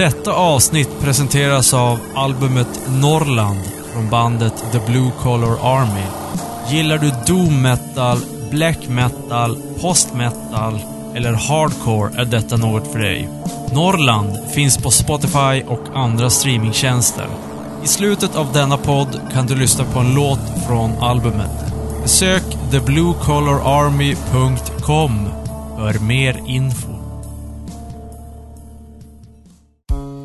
Detta avsnitt presenteras av albumet Norrland från bandet The Blue Collar Army. Gillar du doom metal, black metal, post metal eller hardcore är detta något för dig. Norrland finns på Spotify och andra streamingtjänster. I slutet av denna podd kan du lyssna på en låt från albumet. Besök thebluecollararmy.com för mer info.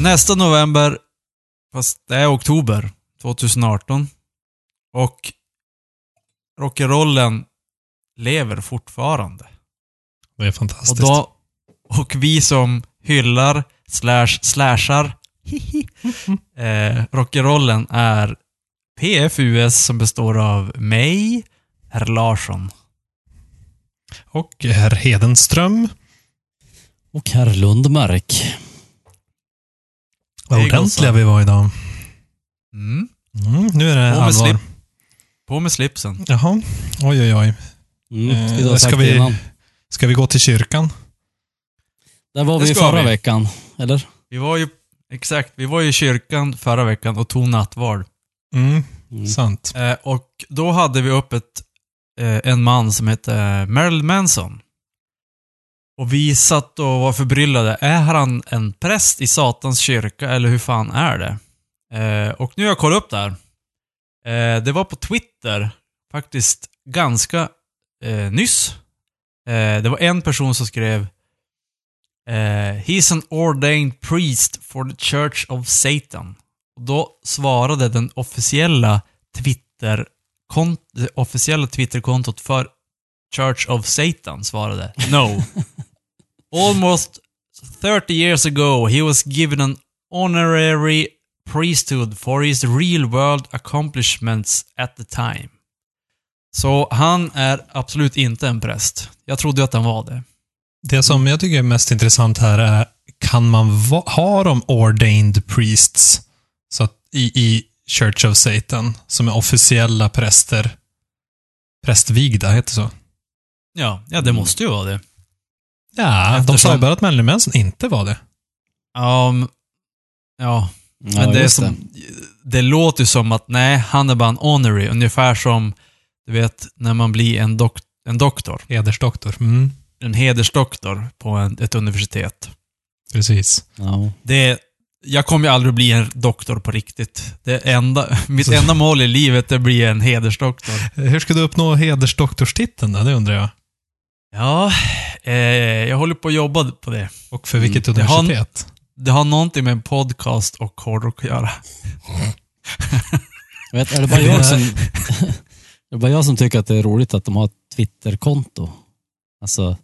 nästa november, fast det är oktober 2018. Och rock'n'rollen lever fortfarande. Det är Och, fantastiskt. då, och vi som hyllar, slash, slashar, eh, rock'n'rollen är PFUS som består av mig, herr Larsson. Och herr Hedenström. Och herr Lundmark. Vad ordentliga vi var idag. Mm. Mm, nu är det På med, allvar. slip, på med slipsen. Jaha. Oj, oj, oj. Mm, Eh, ska vi- innan. Ska vi gå till kyrkan? Där var Det vi förra vi. veckan, eller? Vi var ju, exakt, vi var ju i kyrkan förra veckan och tog nattvard. Mm, Mm. sant. Eh, och då hade vi upp ett, eh, en man som hette Marilyn Manson. Och vi satt och var förbryllade. Är han en präst i Satans kyrka eller hur fan är det? Eh, och nu har jag kollat upp det här. Eh, det var på Twitter, faktiskt ganska eh, nyss. Eh, det var en person som skrev eh, He's an ordained priest for the Church of Satan. Och då svarade den officiella Twitter det officiella Twitterkontot för Church of Satan svarade No. Almost 30 years ago he was given an honorary priesthood for his real world accomplishments at the time. Så han är absolut inte en präst. Jag trodde att han var det. Det som jag tycker är mest intressant här är, kan man ha de ordained priests så att, i, i Church of Satan, som är officiella präster, prästvigda, heter det så? Ja, ja det måste ju vara det. Ja, de Eftersom- sa ju bara att Marilyn Manson inte var det. Um, ja, Ja, Men det, är som, det. låter ju som att nej, han är bara en honorary. Ungefär som, du vet, när man blir en, dok en doktor. Hedersdoktor. Mm, En hedersdoktor på en, ett universitet. precis. Ja. Det, jag kommer ju aldrig bli en doktor på riktigt. Det enda, mitt enda mål i livet är att bli en hedersdoktor. Hur ska du uppnå hedersdoktorstiteln då? Det undrar jag. Ja, eh, jag håller på att jobba på det. Och för vilket Mm, det har- universitet? Det har någonting med en podcast och hårdrock att göra. Jag vet, är det bara jag som... är det bara jag som tycker att det är roligt att de har ett Twitterkonto? Alltså,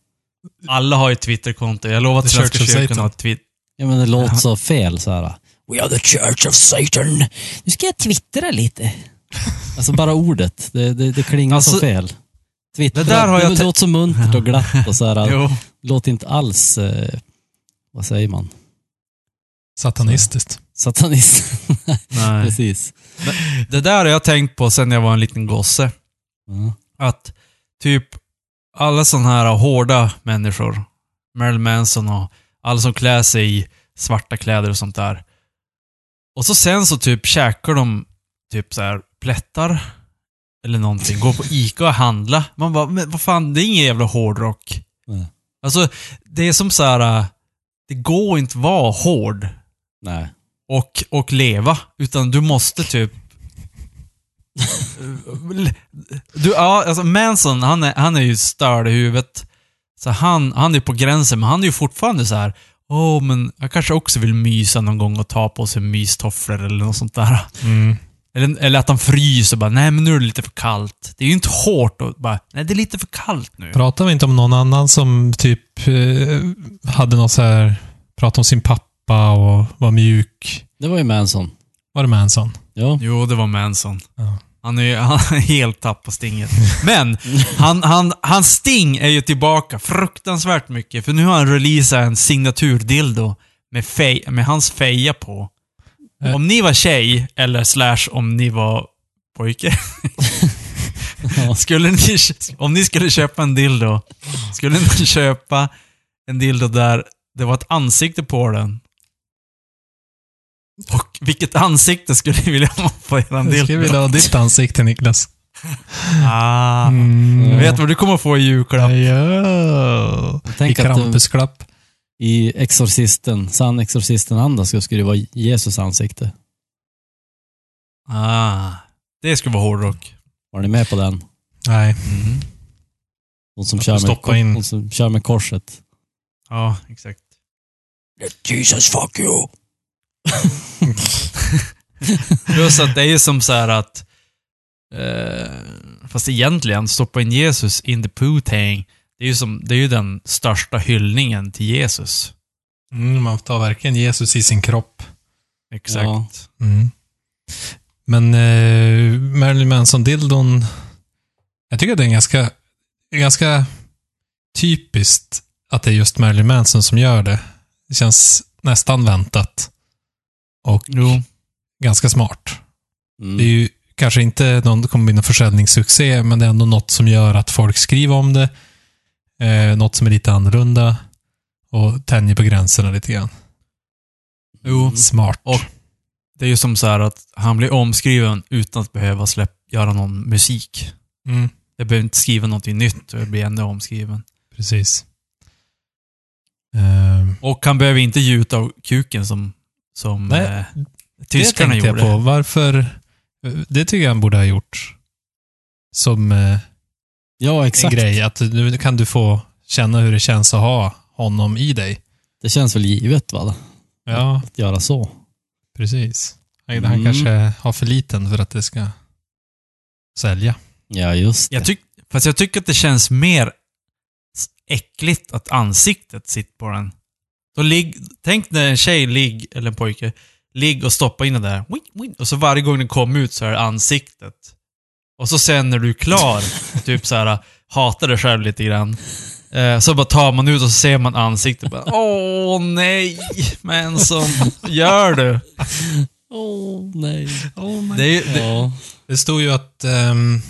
Alla har ju ett Twitterkonto. Jag lovar att The Svenska Church of kyrkan Satan. har ett Twitter. ja men det låter så fel så här. We are the church of Satan. Nu ska jag twittra lite. Alltså bara ordet, det, det, det klingar Alltså, så fel. Twittra, det där har jag det te- låter så muntert och glatt och så här. Låter inte alls, eh, vad säger man, Satanistiskt. satanist. Nej. Precis. Det där har jag tänkt på sen jag var en liten gosse. Ja. Att typ alla sådana här hårda människor, Marilyn Manson och alla som klär sig i svarta kläder och sånt där. Och så sen så typ käkar de typ så här plättar eller någonting. Går på Ica och handla. Man bara, men vad fan, det är ingen jävla hårdrock. Nej. Alltså, det är som så här. äh, det går inte vara hård Nej. och, och leva, utan du måste typ... du, ja, alltså Manson, han är, han är ju störd i huvudet. Så han, han är på gränsen, men han är ju fortfarande så här. Åh, men jag kanske också vill mysa någon gång och ta på sig mystofflor eller något sånt där. Mm. Eller, eller att han fryser och bara, nej men nu är det lite för kallt. Det är ju inte hårt och bara, nej det är lite för kallt nu. Pratar vi inte om någon annan som typ eh, hade något så här, pratade om sin pappa och var mjuk. Det var ju Manson. Var det Manson? Ja. Jo, det var Manson. Ja. Han är ju han är helt tapp på stinget. Men, han, han, hans sting är ju tillbaka fruktansvärt mycket. För nu har han releasat en signaturdildo med, fej, med hans feja på. Eh. Om ni var tjej, eller slash om ni var pojke. Skulle ni, om ni skulle köpa en dildo, skulle ni köpa en dildo där det var ett ansikte på den? Och vilket ansikte skulle ni vilja ha på Jag dildo? skulle vilja ha ditt ansikte, Niklas. Ah. Mm. Jag vet vad du kommer få i julklapp. Ja. I Krampusklapp. I Exorcisten, sann Exorcisten-anda så skulle det vara Jesus ansikte. Ah. Det skulle vara hårdrock. Var ni med på den? Nej. Mm. Hon som, kör med, in- som kör med korset. Ja, exakt. Jesus fuck you! Plus att det är ju som så här att... Eh, fast egentligen, stoppa in Jesus in the poo-tang. Det är ju som, det är ju den största hyllningen till Jesus. Mm, man tar verkligen Jesus i sin kropp. Exakt. Ja. Mm. Men eh, Marilyn Manson-dildon, jag tycker att det är ganska, ganska typiskt att det är just Marilyn Manson som gör det. Det känns nästan väntat. Och Jo. ganska smart. Mm. Det är ju kanske inte någon, det kommer bli någon försäljningssuccé, men det är ändå något som gör att folk skriver om det. Eh, något som är lite annorlunda och tänjer på gränserna lite grann. Jo. Smart. Och- Det är ju som så här att han blir omskriven utan att behöva släpp, göra någon musik. Mm, Jag behöver inte skriva någonting nytt och jag blir ändå omskriven. precis. Eh, Och han behöver inte gjuta av kuken som, som Nej, eh, det tyskarna tänkte gjorde. jag på. Varför? Det tycker jag han borde ha gjort. Som eh, Ja, en exakt. grej. Att nu kan du få känna hur det känns att ha honom i dig. Det känns väl givet va? Ja, Att göra så. precis. Han Mm. kanske har för liten för att det ska sälja. Ja, just det. Jag tyck, fast jag tycker att det känns mer äckligt att ansiktet sitter på den. Då ligg, tänk när en tjej, ligg, eller en pojke, ligger och stoppar in den där. Och så varje gång den kommer ut så är det ansiktet. Och så sen när du är klar, typ så här hatar dig själv lite grann. Eh, så bara tar man ut och så ser man ansiktet. Bara, Åh nej, men som gör du? Åh, nej. Det är, ju- det, Ja. Det stod ju att ehm,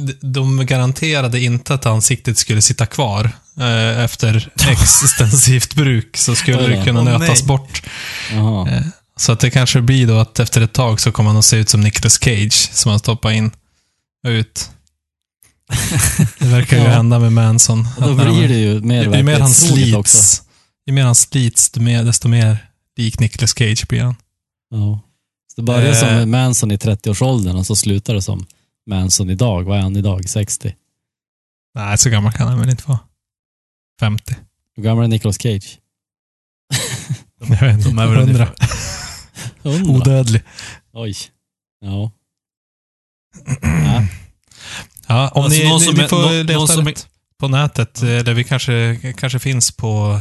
de- de garanterade inte att ansiktet skulle sitta kvar. Eh, efter extensivt bruk så skulle det kunna Åh, nötas nej. bort. Eh, Så att det kanske blir då att efter ett tag så kommer han att se ut som Nicolas Cage som han stoppar in ut. Det verkar ju Ja. hända med Manson. Och då Att när blir han- det ju mer ju mer han verklighetstroget också. slits, ju mer han slits, desto mer, desto mer lik Nicolas Cage blir han. Ja. Så det börjar Eh. som Manson i 30-årsåldern och så slutar det som Manson idag. Vad är han idag? 60? Nej, så gammal kan han väl inte vara. 50. Hur gammal är Nicolas Cage? Jag vet inte. de är väl 100. ungefär... 100? Odödlig. Oj. Ja. Ja. Ja, om Alltså, ni, någon ni, som ni är- får någon- leta någon som på nätet, eller vi kanske, kanske finns på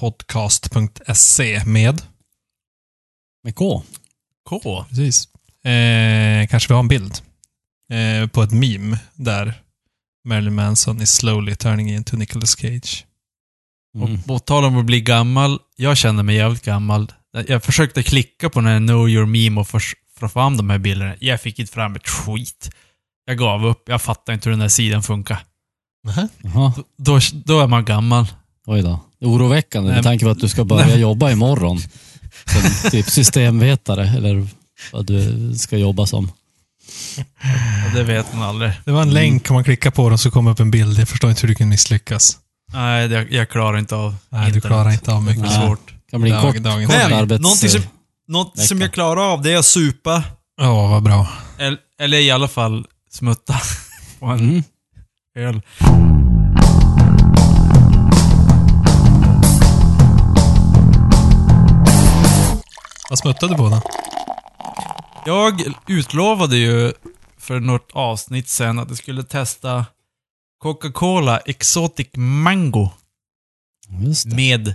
podcast.se med. Med K? K. Precis. Eh, kanske vi har en bild eh, på ett meme där Marilyn Manson is slowly turning into Nicolas Cage. Mm. Och på tal om att bli gammal, jag känner mig jävligt gammal. Jag försökte klicka på den här Know Your Meme och få fram de här bilderna. Jag fick inte fram ett skit. Jag gav upp. Jag fattar inte hur den där sidan funkar. Jaha. Då, då är man gammal. Oj då. Det oroväckande Nej, med tanke på att du ska börja nej. jobba imorgon. Som typ systemvetare eller vad du ska jobba som. Ja, Det vet man aldrig. Det var en länk, om man klickar på den så kommer upp en bild. Jag förstår inte hur du kan misslyckas. Nej, det, jag klarar inte av Nej, du internet. klarar inte av mycket. Det är Nej. svårt. kan bli en Dag- kort, kort Men, arbets... någonting som, något som jag klarar av, det är att supa. Ja, vad bra. Eller, eller i alla fall smutta på en Mm. öl. Vad smuttade du på då? Jag utlovade ju för något avsnitt sen att jag skulle testa Coca-Cola Exotic Mango. Med.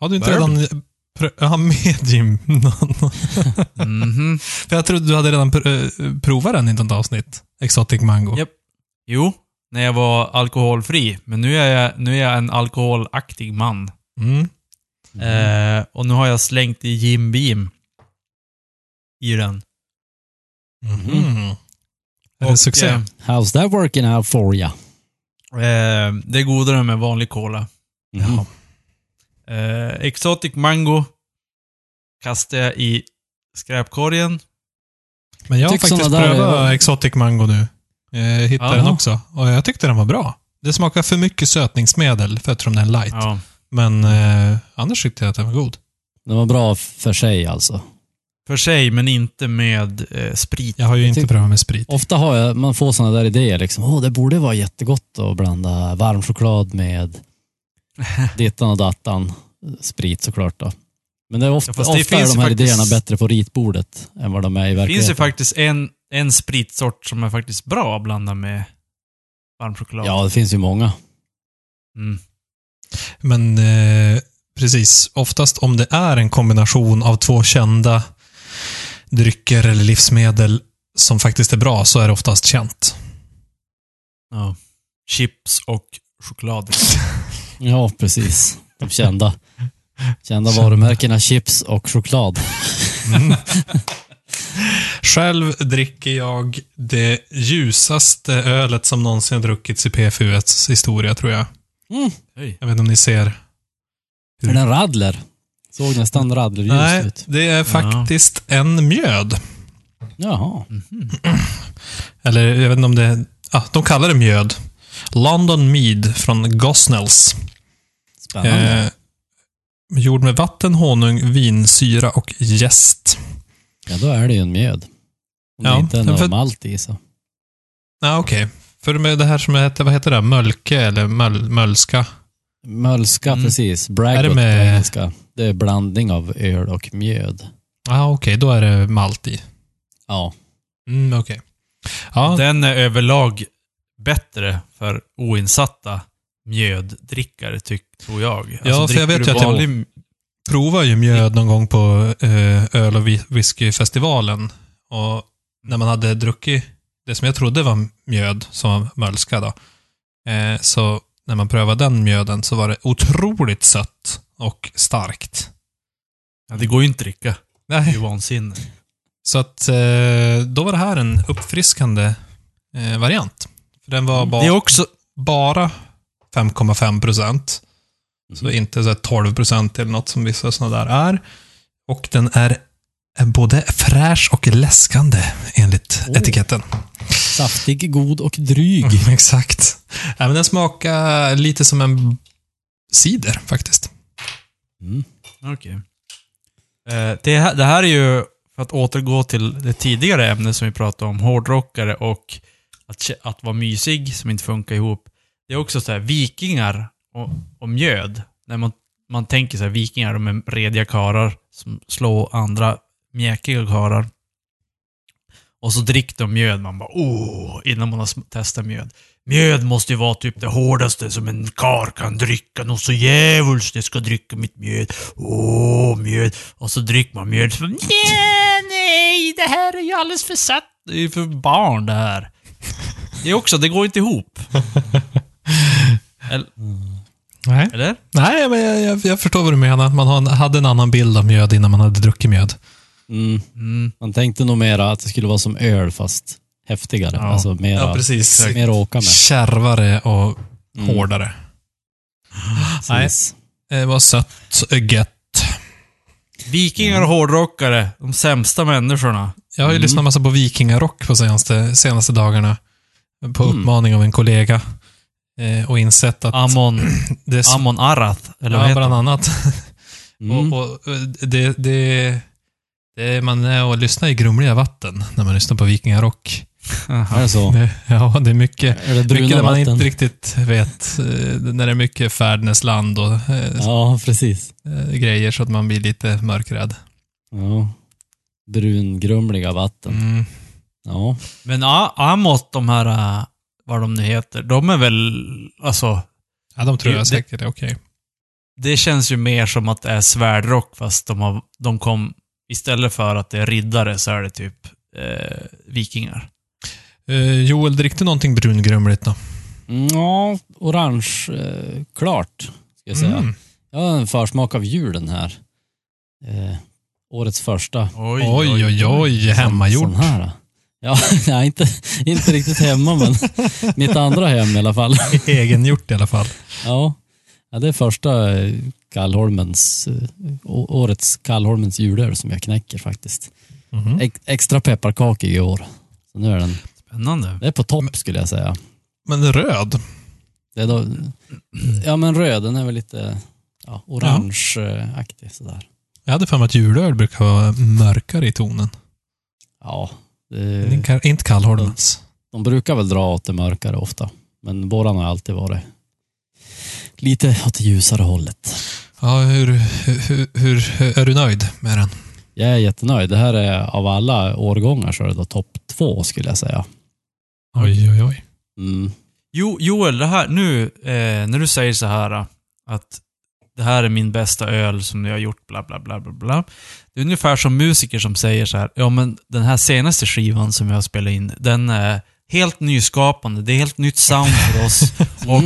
Har du inte Bourbon. redan... Ja, med Jim. Mhm. För jag trodde du hade redan pr- eh, provat den i något avsnitt. Exotic Mango. Japp. Jo, när jag var alkoholfri. Men nu är jag, nu är jag en alkoholaktig man. Mm. Eh, och nu har jag slängt i Jim Beam. I den. Mhm. Är det Och, succé? eh, How's that working out for ya? Eh, det är godare med vanlig cola. Mhm. Eh, Exotic Mango kastar jag i skräpkorgen. Men jag har faktiskt prövat är- Exotic Mango nu. Jag hittade Jaha. den också. Och jag tyckte den var bra. Det smakar för mycket sötningsmedel för eftersom den är light. Ja. Men eh, annars tyckte jag att den var god. Den var bra för sig alltså. För sig, men inte med eh, sprit. Jag har ju Jag inte prövat med sprit. Ofta har jag, man får sådana där idéer liksom. Åh, det borde vara jättegott att blanda varm choklad med dittan och dattan. Sprit såklart då. Men det är ofta, Ja, det ofta är de här faktiskt- idéerna bättre på ritbordet än vad de är i Det verkligheten. finns ju faktiskt en, en spritsort som är faktiskt bra att blanda med varm choklad. Ja, det finns ju många. Mm. Men eh, precis, oftast om det är en kombination av två kända drycker eller livsmedel som faktiskt är bra så är det oftast känt. Ja. Chips och choklad. Ja, precis. De kända. Kända varumärkena chips och choklad. Själv dricker jag det ljusaste ölet som någonsin har druckits i PFUs historia, tror jag. Hej. Jag vet inte om ni ser. Är det en radler? Såg nästan radlerljus Nej, ut. det är faktiskt en mjöd. Jaha. Eller jag vet inte om det är... Ah, de kallar det mjöd. London Mead från Gosnells. Spännande. Eh, gjord med vatten, honung, vinsyra och jäst. Ja, då är det ju en mjöd. Om Ja, det inte är för- någon malt i så. Ja, okej. För med det här som heter, vad heter det? Mölke eller möl, mölska? Mölska, Mm. precis. Är Braggot det med- på engelska. Det är blandning av öl och mjöd. Ja, okej. Då är det malt i. Ja. Mm, okej. Ja, Den är överlag bättre för oinsatta mjöddrickare, tyck, tror jag. Alltså, Ja, för jag vet ju att jag- provade ju mjöd någon gång på eh, öl och whi- whiskyfestivalen. Och när man hade druckit det som jag trodde var mjöd, som var mölska då. Eh, så när man prövade den mjöden så var det otroligt sött och starkt. Ja, det går ju inte att dricka. Det är Nej. ju vansinne. Så att eh, då var det här en uppfriskande eh, variant. För den var ba- Det är också... bara 5,5 procent. Så Mhm. inte så här 12 procent eller något som vissa sådana där är. Och den är både fräsch och läskande enligt Oh. etiketten. Saftig, god och dryg. Mm, exakt. Ja, men den smakar lite som en cider faktiskt. Mm. Okej. Eh, det, här- det här är ju, för att återgå till det tidigare ämnet som vi pratade om, hårdrockare och att, att vara mysig, som inte funkar ihop. Det är också så här, vikingar och, och mjöd. När man, man tänker så här, vikingar, de är rediga karar som slår andra mjäkiga karar. Och så dricker de mjöd, man bara åh, innan man har testat mjöd. Mjöd måste ju vara typ det hårdaste som en kar kan dricka. Något så djävulskt jag ska dricka mitt mjöd. Åh, mjöd. Och så dricker man mjöd. Så, nej, nej, det här är ju alldeles för satt. Det är ju för barn det här. Det är också, det går inte ihop. Eller? Nej, eller? Nej men jag, jag, jag förstår vad du menar. Man hade en annan bild av mjöd innan man hade druckit mjöd. Mm. Mm. Man tänkte nog mera att det skulle vara som öl fast häftigare. Ja. Alltså mera, Ja, precis. mer att åka med. Kärvare och Mm. hårdare. Nej. Det var sött, gött. Vikingar och hårdrockare, de sämsta människorna. Jag har ju Mm. lyssnat massa på vikingarock på senaste, senaste dagargarna. På Mm. uppmaning av en kollega. Eh, och insett att Amon, det är så, Amon Arath, eller vad ja, heter bland annat. Mm. Och, och, eh, det, det, det, man är och lyssnar i grumliga vatten när man lyssnar på vikingarock. Är det så? Det, ja, det är mycket, Är det mycket där man vatten? inte riktigt vet. eh, När det är mycket färdnesland och Ja, precis. grejer så att man blir lite mörkrädd. Ja. Brungrumliga vatten. Mm. Ja. Men Amot, de här, vad de nu heter, de är väl, alltså, Ja, de tror jag det- säkert är okej. det känns ju mer som att det är svärdrock fast de, har, de kom, istället för att det är riddare så är det typ eh, vikingar. Eh, Joel, drick du någonting brungrumligt då? Ja, orange eh, klart, ska jag säga. Mm. Jag har en försmak av julen här. Eh, årets första. Oj, Oj, oj, oj. Hemmagjort. Sån här. Ja, nej, inte, inte riktigt hemma, men mitt andra hem i alla fall. Egengjort i alla fall. Ja, ja det är första eh, Kallholmens, eh, årets Kallholmens julöl som jag knäcker faktiskt. Mhm. Ex, extra pepparkakor i år. Så nu är den, Spännande. det är på topp skulle jag säga. Men röd? Det är då, ja men röd, den är väl lite ja, orangeaktig sådär. Jag hade för mig att julöl brukar vara mörkare i tonen. Ja, Men det, inte- Inte kallholmens. de brukar väl dra åt det mörkare ofta. Men våran har alltid varit lite åt det ljusare hållet. Ja, hur, hur, hur, är du nöjd med den? Jag är jättenöjd. Det här är av alla årgångar så är det då topp två skulle jag säga. Oj, oj, oj. Mm. Jo, Joel, det här, nu eh, när du säger så här eh, att det här är min bästa öl som jag har gjort, bla bla bla bla bla. Det är ungefär som musiker som säger så här, ja men den här senaste skivan som jag har spelat in, den är helt nyskapande, det är helt nytt sound för oss. Och,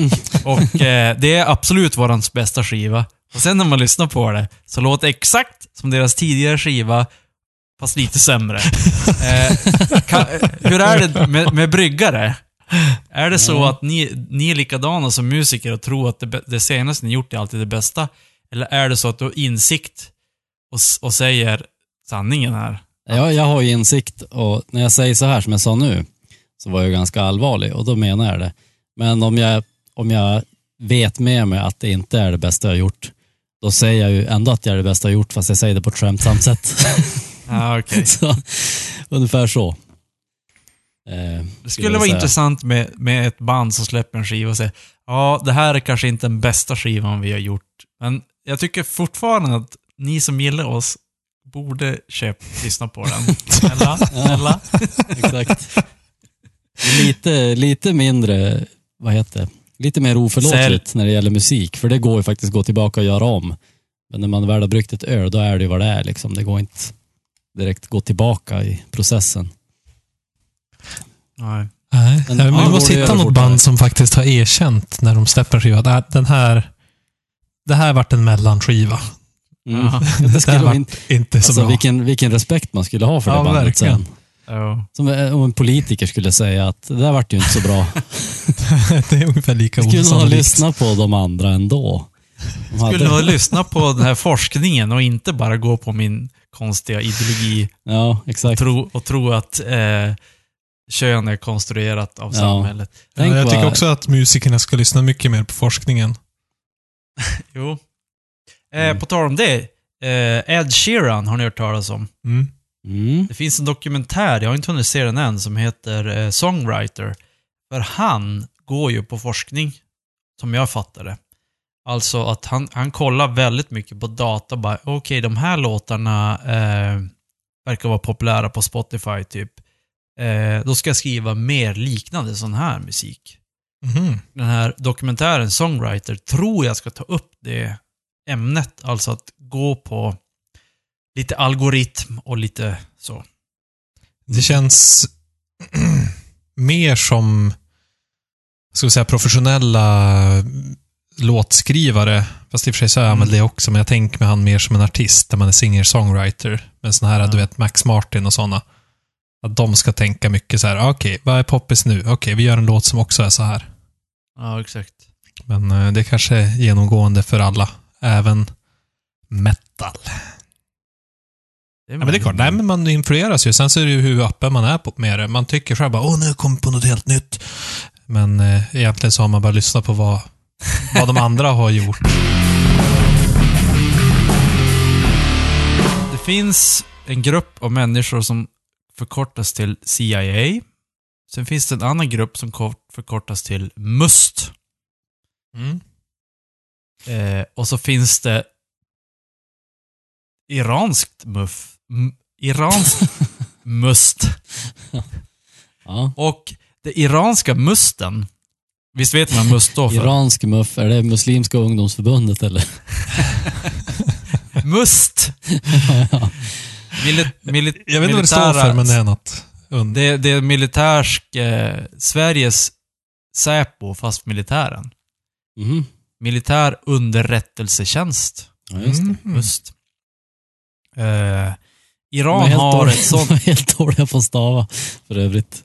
och eh, det är absolut vårans bästa skiva. Och sen när man lyssnar på det, så låter det exakt som deras tidigare skiva, fast lite sämre. Eh, kan, hur är det med, med bryggare? Är det så Ja. att ni, ni är likadana som musiker och tror att det, det senaste ni gjort är alltid det bästa? Eller är det så att du har insikt och, och säger sanningen här? Jag, jag har ju insikt och när jag säger så här som jag sa nu så var jag ganska allvarlig och då menar jag det. Men om jag, om jag vet med mig att det inte är det bästa jag har gjort, då säger jag ju ändå att jag är det bästa jag har gjort fast jag säger det på ett skämtsamt sätt. Ja, okej. så, ungefär så. Eh, Det skulle vara intressant med, med ett band som släpper en skiva och säger ja, det här är kanske inte den bästa skivan vi har gjort. Men jag tycker fortfarande att ni som gillar oss borde köpa, lyssna på den. Snälla, snälla. Exakt. Lite, lite mindre, vad heter det? Lite mer oförlåtligt när det gäller musik, för det går ju faktiskt att gå tillbaka och göra om. Men när man väl har bryggt ett öl, då är det ju vad det är. Liksom. Det går inte direkt gå tillbaka i processen. Nej. Nej, Men- vi det måste hitta något band som faktiskt har erkänt när de släpper en skiva. Det här- Den här, det här vart en mellanskiva. Mm. Det Det skulle vart inte, inte så alltså, bra. vilken, vilken respekt man skulle ha för Ja, det bandet verkligen. sen. Ja. Som eh, om en politiker skulle säga att det där vart ju inte så bra. det är ungefär lika Jag skulle ha osannolikt. lyssnat på de andra ändå. De hade- Skulle nog lyssna på den här forskningen och inte bara gå på min konstiga ideologi Ja, och exakt. tro, och tro att eh, kön är konstruerat av Ja. samhället. Ja, jag tycker också att musikerna ska lyssna mycket mer på forskningen. Jo. Eh, Mm. På tal om det. Eh, Ed Sheeran har ni hört talas om. Mm. Mm. Det finns en dokumentär, jag har inte hunnit se den än, som heter eh, Songwriter. För han går ju på forskning, som jag fattar det. Alltså att han, han kollar väldigt mycket på data. bara, Okej, de här låtarna eh, verkar vara populära på Spotify, typ. Eh, då ska jag skriva mer liknande sån här musik. Mhm. Den här dokumentären Songwriter tror jag ska ta upp det ämnet. Alltså att gå på lite algoritm och lite så. Det känns mer som ska vi säga, professionella låtskrivare. Fast i och för sig så är han väl Mm. det också, men jag tänker mig han mer som en artist, där man är singer-songwriter. Med såna här, Ja. du vet, Max Martin och sådana. Att de ska tänka mycket så här, "Ah, okej, vad är poppis nu? Okej, vi gör en låt som också är så här. Ja, exakt. Men eh, det kanske är genomgående för alla. Även metal. Ja, men det är klart, nej men man influeras ju. Sen så är det ju hur öppen man är på med det. Man tycker själv bara, åh nu kom jag på något helt nytt. Men eh, egentligen så har man bara lyssnat på vad, vad de andra har gjort. Det finns en grupp av människor som förkortas till CIA. Sen finns det en annan grupp som kort förkortas till MUST. Mm. Eh, och så finns det iranskt muff. M- iranskt must. Ja. Och det iranska musten, Visst vet man must står för? Iransk muff, är det Muslimska ungdomsförbundet eller? Must! Mili Jag vet inte vad det står för, men det är något. Und- Det, det är militärsk... Eh, Sveriges Säpo, fast militären. Mhm. Militär underrättelsetjänst. Ja, just det. Mm. Must. Eh, De Iran har dåliga- ett sånt... de är helt dåliga på att stava, för övrigt.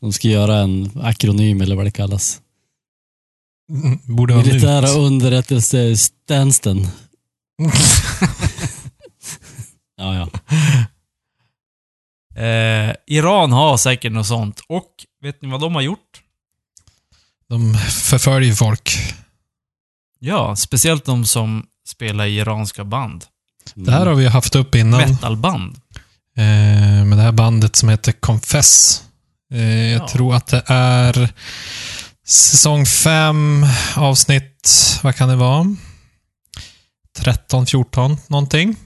De ska göra en akronym eller vad det kallas. Mm, Borde Militära underrättelsetjänsten. Ja, ja. Eh, Iran har säkert något sånt. Och vet ni vad de har gjort? De förföljer folk. Ja, speciellt de som spelar i iranska band. Det här har vi haft upp innan. Metalband. Eh, med det här bandet som heter Confess. Eh, jag Ja. tror att det är säsong 5, avsnitt, vad kan det vara? 13, 14, någonting.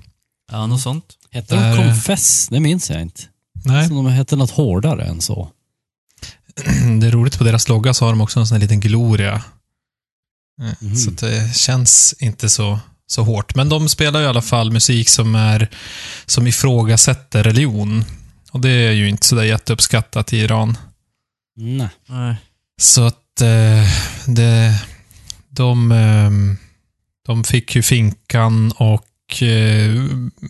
Ja, något sånt. Hette de Där- Confess? Det minns jag inte. Nej, Så de hette något hårdare än så. det är roligt på deras logga så har de också en sån här liten gloria. Eh, Mhm. Så att det känns inte så, så hårt. Men de spelar ju i alla fall musik som är som ifrågasätter religion. Och det är ju inte sådär jätteuppskattat i Iran. Nej. Nej. Så att eh, det, de, eh, de fick ju finkan och eh,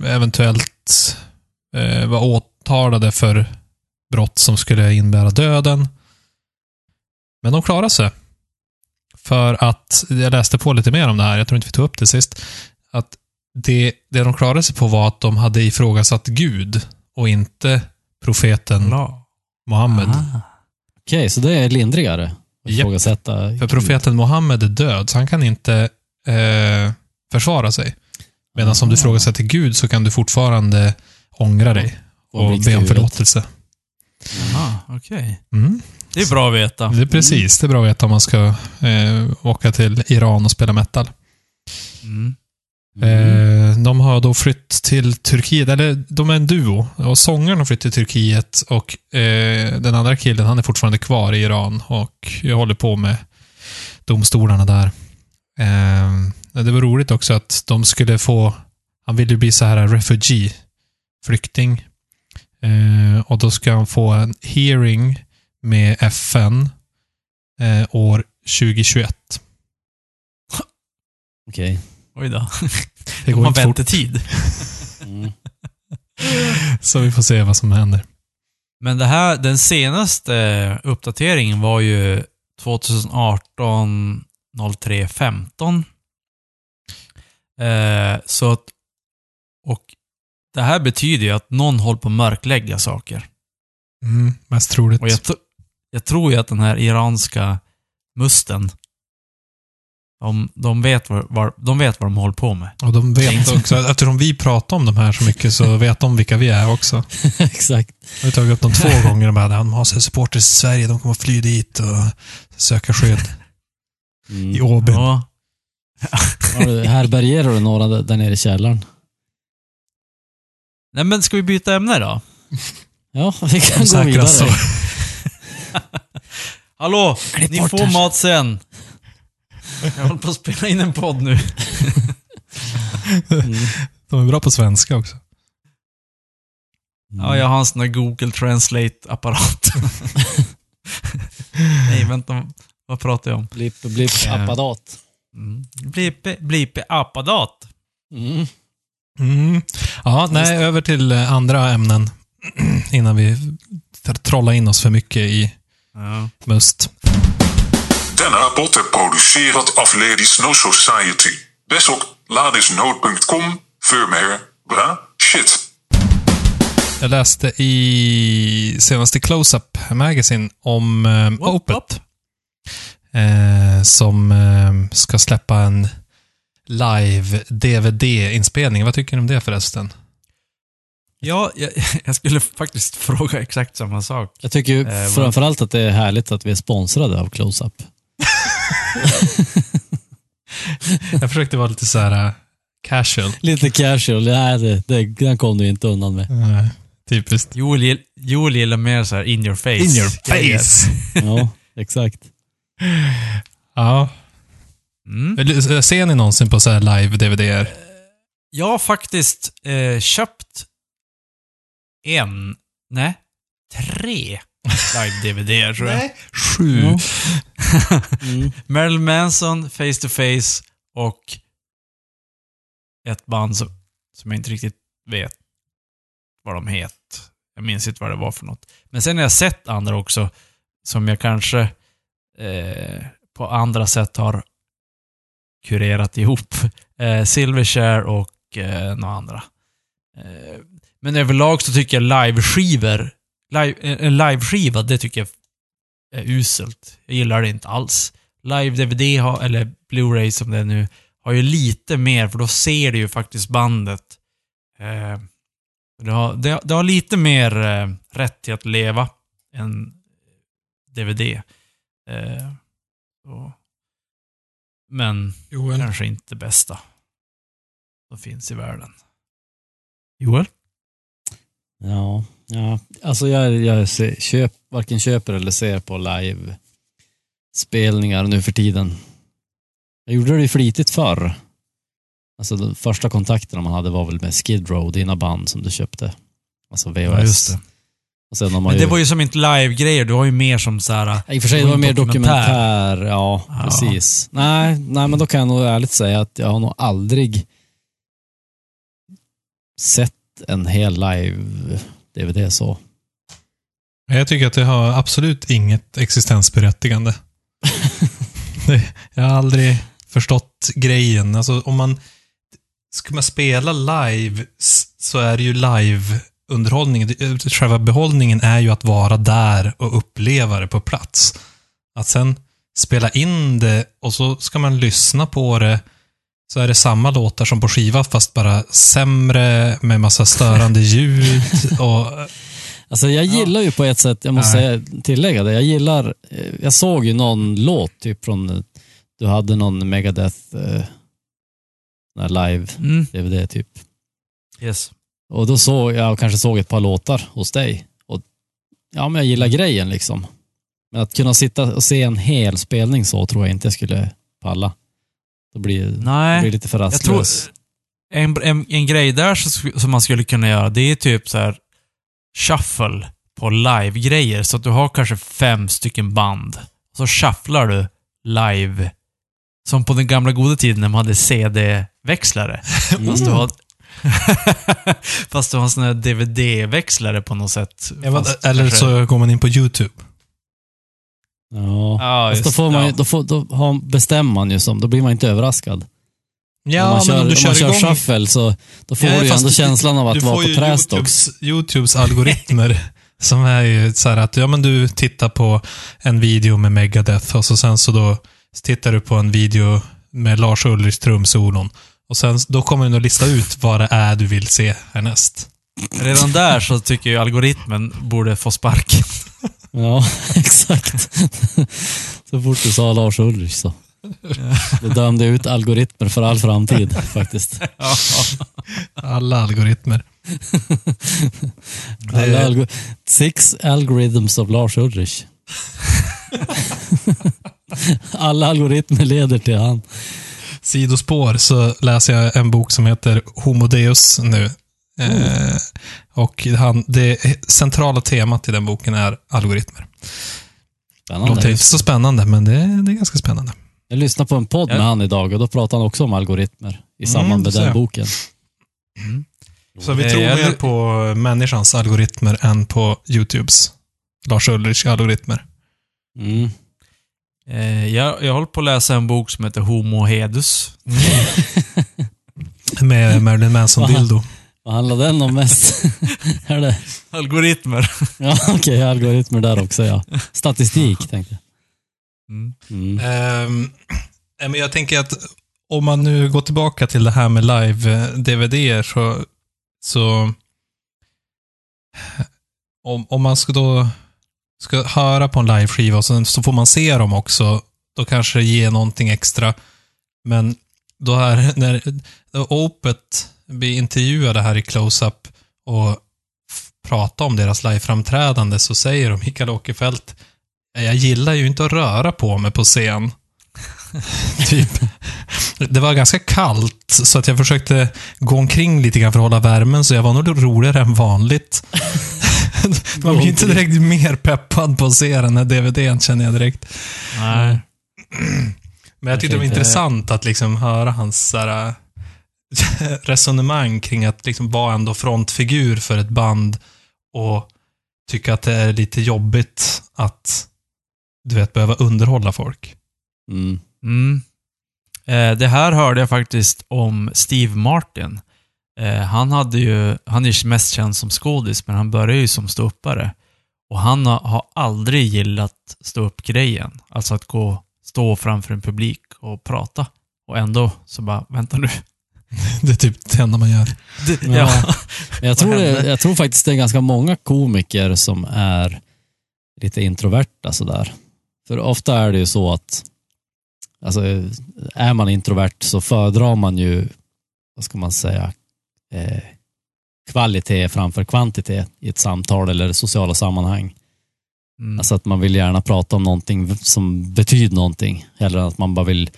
eventuellt eh, var åtalade för brott som skulle innebära döden. Men de klarade sig. För att, jag läste på lite mer om det här, jag tror inte vi tog upp det sist, att det, det de klarade sig på var att de hade ifrågasatt Gud och inte profeten Bra. Mohammed. Ah. Okej, så det är lindrigare? Att Japp. ifrågasätta För profeten Mohammed är död, så han kan inte eh, försvara sig. Medan om du Ah. ifrågasätter Gud så kan du fortfarande ångra dig Och be om förlåtelse. Jaha, okej. Mm. Det är bra att veta. Det är precis, det är bra att veta om man ska eh, åka till Iran och spela metal. Mm. Mm. Eh, de har då flytt till Turkiet, eller de är en duo. Och sångaren har flytt till Turkiet och eh, den andra killen, han är fortfarande kvar i Iran och jag håller på med domstolarna där. Eh, det var roligt också att de skulle få, han ville bli så här refugee, flykting. Eh, och då ska han få en hearing med FN eh, år 2021. Okej. Oj då. Det De går har inte fort, väntetid. Mm. så vi får se vad som händer. Men det här, den senaste uppdateringen var ju 2018 03 15. Eh, så att, och det här betyder ju att någon håller på att mörklägga saker. Mm, mest troligt. Och jag, jag tror ju att den här iranska musten, de, de, vet vad, vad, de vet vad de håller på med. Och de vet också, eftersom vi pratar om de här så mycket så vet de vilka vi är också. Exakt. Jag har tagit upp dem två gånger och bara, de har sig supporters i Sverige, de kommer att fly dit och söka skydd Mm. i Åby. Ja, Har du- Härbärgerar du några där- nere i källaren? Nej men ska vi byta ämne då? Ja, vi kan gå vidare. så. Hallå! Klipp Ni får det. mat sen. Jag håller på att spela in en podd nu. Mm. De är bra på svenska också. Ja, jag har en sån där Google Translate-apparat. Nej, vänta. Vad pratar jag om? Blipp, blipp, Eh. Mm. Blippe, appadat. Mm. Mm. Ja, nej, över till eh, andra ämnen innan vi trollar in oss för mycket i Ja. must. Denna pot är producerat av Ladies No Society. Besök ladisnood.com för mer bra shit. Jag läste i senaste Close-Up Magazine om eh, Opet. Eh, som eh, ska släppa en live-DVD-inspelning. Vad tycker ni om det förresten? Ja, jag, jag skulle faktiskt fråga exakt samma sak. Jag tycker ju Eh, framförallt att det är härligt att vi är sponsrade av Close-Up. Jag försökte vara lite så här eh, casual. Lite casual, nej det, det, den kom du inte undan med. Eh, typiskt. Joel, Joel gillar mer så här in your face. In your face! Ja, exakt. Ja. Mm. Eller, Ser ni någonsin på så här live-DVD? Jag har faktiskt eh, köpt en, nej, tre live-DVD tror jag. Sju. Ja. Mm. Marilyn Manson, Face to Face och ett band som, som jag inte riktigt vet vad de heter. Jag minns inte vad det var för något. Men sen har jag sett andra också som jag kanske eh, på andra sätt har kurerat ihop. Eh, Silverchair och eh, några andra. Eh, men överlag så tycker jag liveskivor, live, eh, en liveskiva, det tycker jag är uselt. Jag gillar det inte alls. Live-DVD, eller Blu-ray som det är nu, har ju lite mer, för då ser du ju faktiskt bandet. Eh, det, har, det, det har lite mer eh, rätt till att leva än DVD. Eh, så. Men Joel. kanske inte bästa som finns i världen. Joel? Ja, ja. Alltså jag, jag ser, köp, varken köper eller ser på live-spelningar nu för tiden. Jag gjorde det ju flitigt förr. Alltså de första kontakterna man hade var väl med Skid Row, dina band som du köpte. Alltså VHS. Och sen har man Men ju, det var ju som inte live-grejer, du har ju mer som så här. I och för sig, det var mer dokumentär. dokumentär. Ja, Ja. precis. Nej, nej, men då kan jag nog ärligt säga att jag har nog aldrig sett en hel live-DVD så. Jag tycker att det har absolut inget existensberättigande. Jag har aldrig förstått grejen. Alltså om man... Ska man spela live så är det ju live-underhållningen. Det- Själva behållningen är ju att vara där och uppleva det på plats. Att sen spela in det och så ska man lyssna på det så är det samma låtar som på skiva fast bara sämre med massa störande ljud och Alltså jag gillar ju på ett sätt, jag måste säga, tillägga det, jag gillar, eh, jag såg ju någon låt typ från, eh, du hade någon Megadeth eh, sån här live Mm, DVD typ. yes. Och då såg jag, kanske såg ett par låtar hos dig. Och ja, men jag gillar grejen liksom. Men att kunna sitta och se en hel spelning så tror jag inte jag skulle palla. Då blir det Nej, blir lite för rastlös. en, en, en grej där som man skulle kunna göra, det är typ så här shuffle på live-grejer. Så att du har kanske fem stycken band. Så shufflar du live. Som på den gamla goda tiden när man hade CD-växlare. Fast du har... Fast du har en sån här DVD-växlare på något sätt. Fast eller kanske- så går man in på YouTube. Ja, Ja, Fast då, just- får man, ju- ja. då, får, då har, bestämmer man ju som, då blir man inte överraskad. Ja, om man kör, men om du om kör man kör igång... shuffle så då får Ja, du ju ändå du- känslan av att vara på trästocks. YouTubes, YouTubes algoritmer som är ju så här att, ja men du tittar på en video med Megadeth och så sen så då tittar du på en video med Lars Ulrichs trumsolon. Och sen då kommer den att lista ut vad det är du vill se härnäst. Redan där så tycker jag algoritmen borde få sparken. Ja, exakt. så fort du sa Lars Ulrich så. Det dömde ut algoritmer för all framtid faktiskt. Ja. Alla algoritmer. Alla algo Six algorithms of Lars Ulrich. Alla algoritmer leder till han. Sidospår så läser jag en bok som heter Homo Deus nu. Eh, och han, det centrala temat i den boken är algoritmer. Låter Spännande. inte så spännande, men det, det är ganska spännande. Jag lyssnade på en podd Ja. med han idag och då pratade han också om algoritmer i Mm, samband med du den ser. boken. Så vi Eh, tror jag- mer på människans algoritmer än på YouTubes. Lars Ulrichs algoritmer. Mm. Eh, jag, jag håller på att läsa en bok som heter Homo Hedus. Med Marilyn Manson-dildo. Vad handlar den om mest? är det? Algoritmer. Ja, okej, algoritmer där också ja. Statistik tänkte jag. Mm. Mm. Men jag tänker att om man nu går tillbaka till det här med live-DVD så, så om, om man ska då ska höra på en liveskiva och sen så får man se dem också, då kanske det ger någonting extra. Men då här, när Opet blir intervjuade här i Close-Up och pratar om deras liveframträdande så säger de Mikael Åkerfeldt Jag gillar ju inte att röra på mig på scen. typ. Det var ganska kallt, så att jag försökte gå omkring lite grann för att hålla värmen, så jag var nog roligare än vanligt. Man blir inte direkt mer peppad på att se den här DVDn, känner jag direkt. Nej. Men jag tyckte det var intressant att liksom höra hans så här, resonemang kring att liksom vara ändå frontfigur för ett band och tycka att det är lite jobbigt att, du vet, behöva underhålla folk. Mm. Mm. Eh, det här hörde jag faktiskt om Steve Martin. Eh, han hade ju, han är ju mest känd som skådis, men han började ju som ståuppare. Och han har, har aldrig gillat stå-upp-grejen. Alltså att gå, stå framför en publik och prata. Och ändå så bara, vänta nu. Det är typ det enda man gör. Det, Ja. ja. Jag, tror det, jag tror faktiskt det är ganska många komiker som är lite introverta sådär. För ofta är det ju så att alltså, är man introvert så föredrar man ju, vad ska man säga, eh, kvalitet framför kvantitet i ett samtal eller sociala sammanhang. Mm. Alltså att man vill gärna prata om någonting som betyder någonting. Eller att man bara vill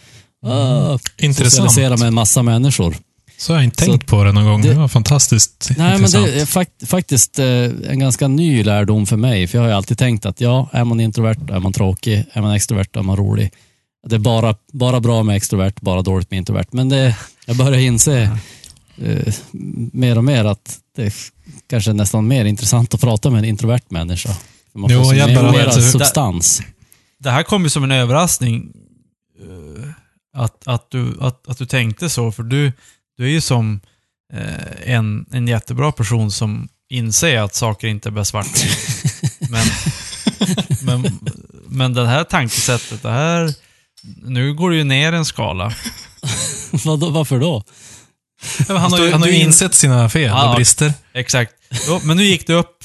uh, socialisera med en massa människor. Så har jag inte Så tänkt på det någon gång. Det, det- var fantastiskt Nej, men intressant. det är fakt faktiskt eh, en ganska ny lärdom för mig. För jag har ju alltid tänkt att ja, är man introvert, är man tråkig. Är man extrovert, är man rolig. Det är bara, bara bra med extrovert, bara dåligt med introvert. Men det, jag börjar inse eh, mer och mer att det är kanske nästan mer intressant att prata med en introvert människa. Man får Jo, jag mer, bara- alltså, substans. Det här kom ju som en överraskning. eh, Att, att, du, att, att du tänkte så, för du, du är ju som eh, en, en jättebra person som inser att saker inte är bara svart men, men, men det här tankesättet, det här... Nu går det ju ner en skala. Varför då? Ja, han, har ju, han har ju insett sina fel Ja. och brister. Exakt. Jo, men nu gick det upp.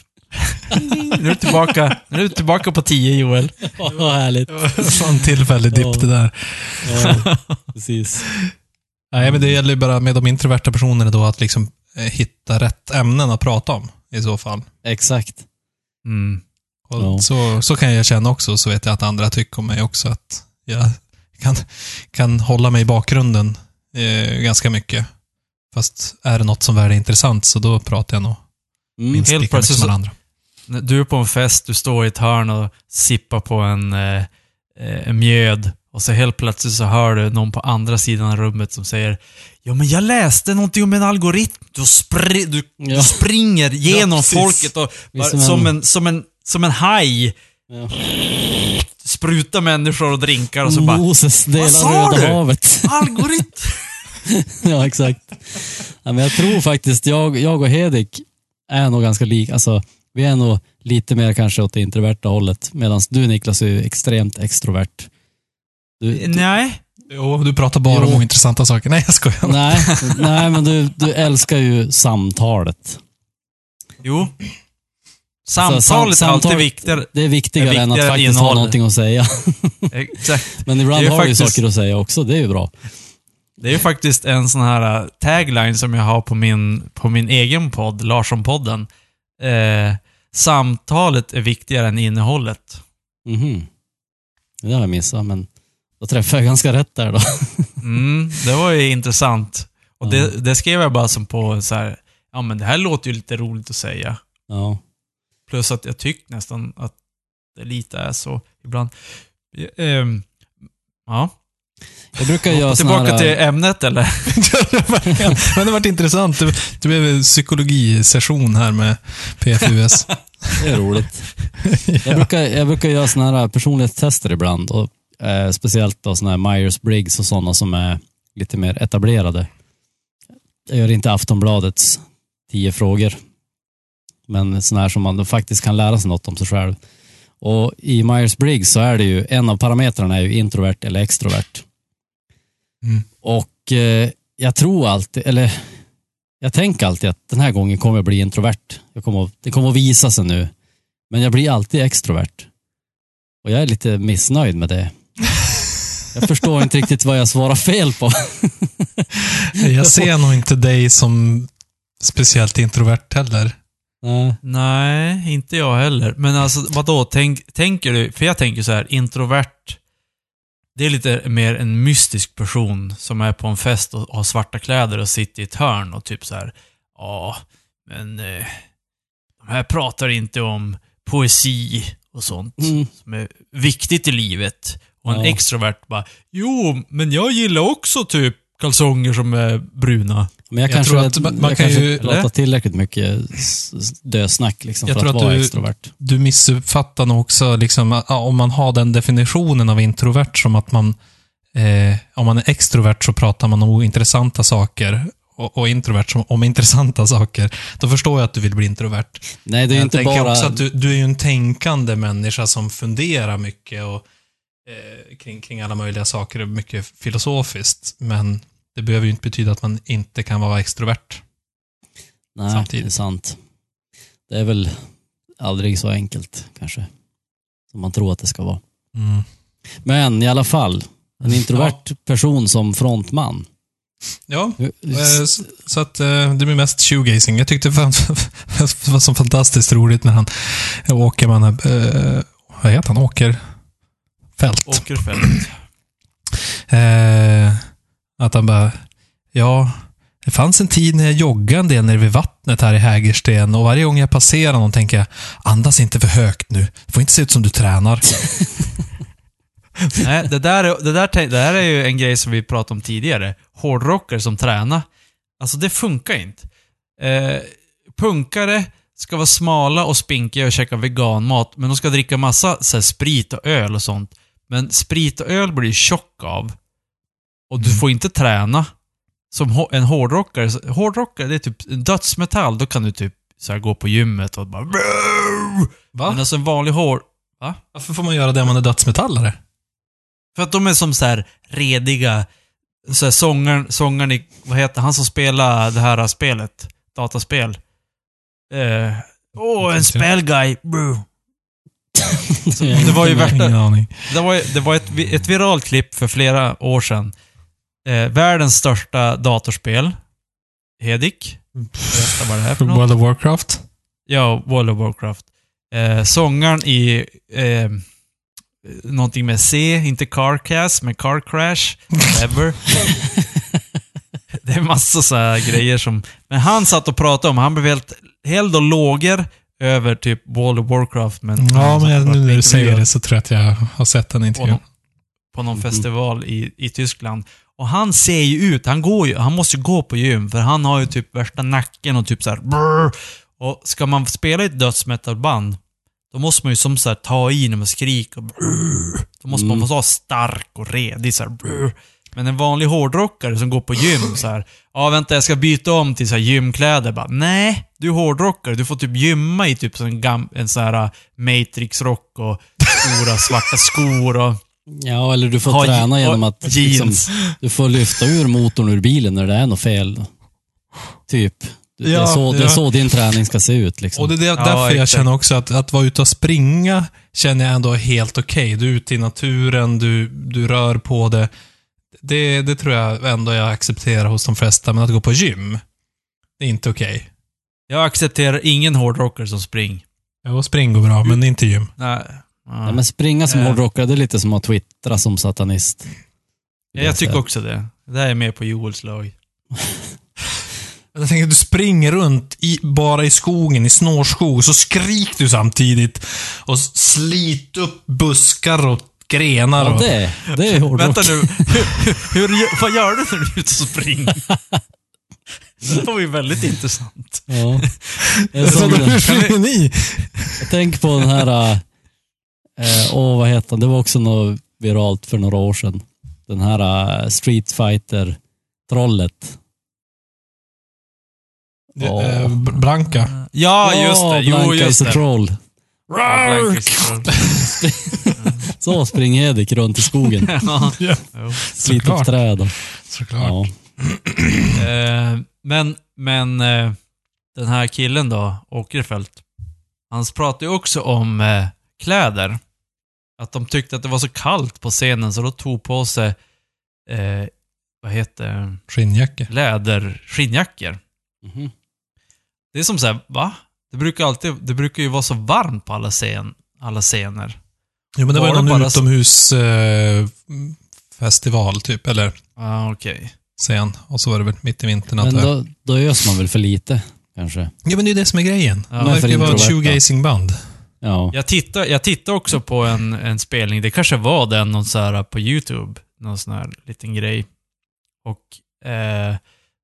Nu är du tillbaka, nu är du tillbaka på 10 Joel. Vad härligt. Sån tillfällig dipp det där. Ja, precis. Nej, men det gäller ju bara med de introverta personerna då att liksom eh, hitta rätt ämnen att prata om i så fall. Exakt. Mm. Och Ja. så, så kan jag känna också, så vet jag att andra tycker om mig också, att jag kan, kan hålla mig i bakgrunden eh, ganska mycket. Fast är det något som är intressant så då pratar jag nog Mm. minst Helt lika mycket som så- alla andra. Du är på en fest, du står i ett hörn och sippar på en, eh, en mjöd. Och så helt plötsligt så hör du någon på andra sidan av rummet som säger Ja men jag läste någonting om en algoritm. Du, spri du, Ja. du springer genom precis. folket och som som, en- som, en, som en haj Ja. sprutar människor och drinkar och så bara Moses delar sa Röda du? havet. Algoritm! ja, exakt. Ja, men jag tror faktiskt, jag, jag och Hedik är nog ganska lika. Alltså, vi är nog lite mer kanske åt det introverta hållet. Medan du Niklas är ju extremt extrovert. Du, du, Nej. Jo, du pratar bara Jo. om ointressanta saker. Nej, jag skojar. nej, nej, men du, du älskar ju samtalet. Jo. Alltså, Samtalet sam- är alltid samtal- viktigare. Det är viktigare, är än att viktigare faktiskt ha innehåll. någonting att säga. Exakt. Men ibland har du ju saker att säga också. Det är ju bra. Det är ju faktiskt en sån här äh, tagline som jag har på min, på min egen podd, Larsson-podden. Eh, samtalet är viktigare än innehållet. Mhm. Det har jag missat, men då träffade jag ganska rätt där då. Mm, det var ju intressant. Och det, Ja. det skrev jag bara som på så här, ja men det här låter ju lite roligt att säga. Ja. Plus att jag tycker nästan att det lite är så ibland. Ehm, ja. Jag brukar göra såna Tillbaka här... till ämnet eller? Men det varit intressant. Det, blev en psykologisession här med PFUS. Det är roligt. Jag brukar, jag brukar göra såna här personlighetstester ibland. Och, eh, speciellt då såna här Myers-Briggs och sådana som är lite mer etablerade. Jag gör inte Aftonbladets tio frågor. Men såna här som man faktiskt kan lära sig något om sig själv. Och i Myers-Briggs så är det ju, en av parametrarna är ju introvert eller extrovert. Mm. Och eh, jag tror alltid, eller jag tänker alltid att den här gången kommer jag bli introvert. Jag kommer, att- det kommer att visa sig nu. Men jag blir alltid extrovert. Och jag är lite missnöjd med det. Jag förstår inte riktigt vad jag svarar fel på. Jag ser nog inte dig som speciellt introvert heller. Nej. Nej, inte jag heller. Men alltså, vadå? Tänk, tänker du... För jag tänker så här, introvert. Det är lite mer en mystisk person som är på en fest och har svarta kläder och sitter i ett hörn och typ så här. Ja, men... Eh, de här pratar inte om poesi och sånt Mm. som är viktigt i livet. Och en Ja. extrovert bara, jo, men jag gillar också typ kalsonger som är bruna. Men jag, Jag kanske, tror att man- man kan kanske ju- pratar tillräckligt mycket dösnack liksom, Jag för tror att att vara du- extrovert. Du missuppfattar nog också, liksom, om man har den definitionen av introvert som att man, eh, om man är extrovert så pratar man om ointressanta saker och, och introvert som om intressanta saker. Då förstår jag att du vill bli introvert. Nej, det är jag inte tänker bara... också att du, du är ju en tänkande människa som funderar mycket och, eh, kring, kring alla möjliga saker och mycket filosofiskt. Men det behöver ju inte betyda att man inte kan vara extrovert. Nej, samtidigt. det är sant. Det är väl aldrig så enkelt kanske. Som man tror att det ska vara. Mm. Men i alla fall, en introvert person som frontman. Ja, Eh, Så att eh, det blir mest shoegazing. Jag tyckte det var, så fantastiskt roligt när han åker man, eh, vad heter han, åker fält. Åkerfält. Eh, att han bara, ja, det fanns en tid när jag joggade en del nere vid vattnet här i Hägersten och varje gång jag passerar någon tänker jag, andas inte för högt nu. Det får inte se ut som du tränar. Nej, det där, är, det, där, det där är ju en grej som vi pratade om tidigare. Hårdrockare som tränar. Alltså det funkar inte. Eh, punkare ska vara smala och spinkiga och käka veganmat, men de ska dricka massa så här, sprit och öl och sånt. Men sprit och öl blir du tjock av. Och du får inte träna. Som en hårdrockare. Hårdrockare, det är typ dödsmetall. Då kan du typ så här, gå på gymmet och bara... Men Va? alltså en vanlig hår... Varför får man göra det om man är dödsmetallare? För att de är som så här rediga, så här sångaren, sångaren i, vad heter han som spelar det här spelet? Dataspel. Eh, Åh, en spellguy. Det var ju värsta, det var, det var ett, ett viralt klipp för flera år sedan. Eh, världens största datorspel. Hedik. Berätta vad det är för något. World of Warcraft? Ja, World of Warcraft. Eh, sångaren i eh, någonting med C, inte Carcast, men Car Crash, whatever. det är massa så här grejer som... Men han satt och pratade om, han blev helt held och lågor över typ World of Warcraft. Men Ja, men jag, nu när du säger det så tror jag att jag har sett den på intervjun. någon, på någon festival i, i Tyskland. Och han ser ju ut, han går ju, han måste ju gå på gym, för han har ju typ värsta nacken och typ så här. brrr. Och ska man spela i ett dödsmetalband, då måste man ju som så här ta i när man skriker. brrr. Då måste man vara stark och redig så här. brrr. Men en vanlig hårdrockare som går på gym så här. Ja, vänta, jag ska byta om till så här gymkläder. Bara, Nej, du är hårdrockare. Du får typ gymma i typ en, gam, en så här uh, Matrix-rock och stora svarta skor och Ja, eller du får ha träna genom att liksom, du får lyfta ur motorn ur bilen när det är något fel. Typ. Det, Ja, är så, det är ja. så din träning ska se ut. Liksom. Och det är det- Ja, därför jag känner också att, att vara ute och springa känner jag ändå helt okej. Du är ute i naturen, du, du rör på det. det. Det tror jag ändå jag accepterar hos de flesta, men att gå på gym, det är inte okej. Jag accepterar ingen hårdrockare som spring. Ja, spring går bra, men det är inte gym. Nej. Ja. Men springa som Eh. hårdrockare, det är lite som att twittra som satanist. Ja, jag tycker också det. Det där är med på Joels lag. Jag tänker du springer runt i, bara i skogen, i snårskog, så skrik du samtidigt. Och slit upp buskar och grenar. Ja, och, det, det är hårdrock. Vänta nu. hur, hur, vad gör du när du är ute och springer? Det var ju väldigt intressant. Ja. Hur springer ni? jag tänker på den här, eh, åh vad heter den? Det var också något viralt för några år sedan. Den här eh, Street Fighter-trollet. Det, eh, Br- Branka. Ja, just det. Jo, Blanka just is a det. troll. A troll. Så springer Edik runt i skogen. Ja. Sliter upp träd. och- såklart. Ja. Eh, men, men eh, den här killen då, Åkerfeldt, han pratade ju också om eh, kläder. Att de tyckte att det var så kallt på scenen så de tog på sig, eh, vad heter det? Skinnjacka. läder, skinnjackor. Mhm. Det är som så här, va? Det brukar alltid, det brukar ju vara så varmt på alla, scen, alla scener. Jo, men det var, Var ju någon bara utomhusfestival, eh, festival typ, eller Ja, okej. scen. Och så var det väl mitt i vintern. Men då, då ös man väl för lite, kanske. Ja, men det är det som är grejen. Ja. det verkar ju vara ett shoegazingband. Ja. Jag tittar, jag tittar också på en, en spelning, det kanske var den någon så här på YouTube, någon sån här liten grej. Och eh,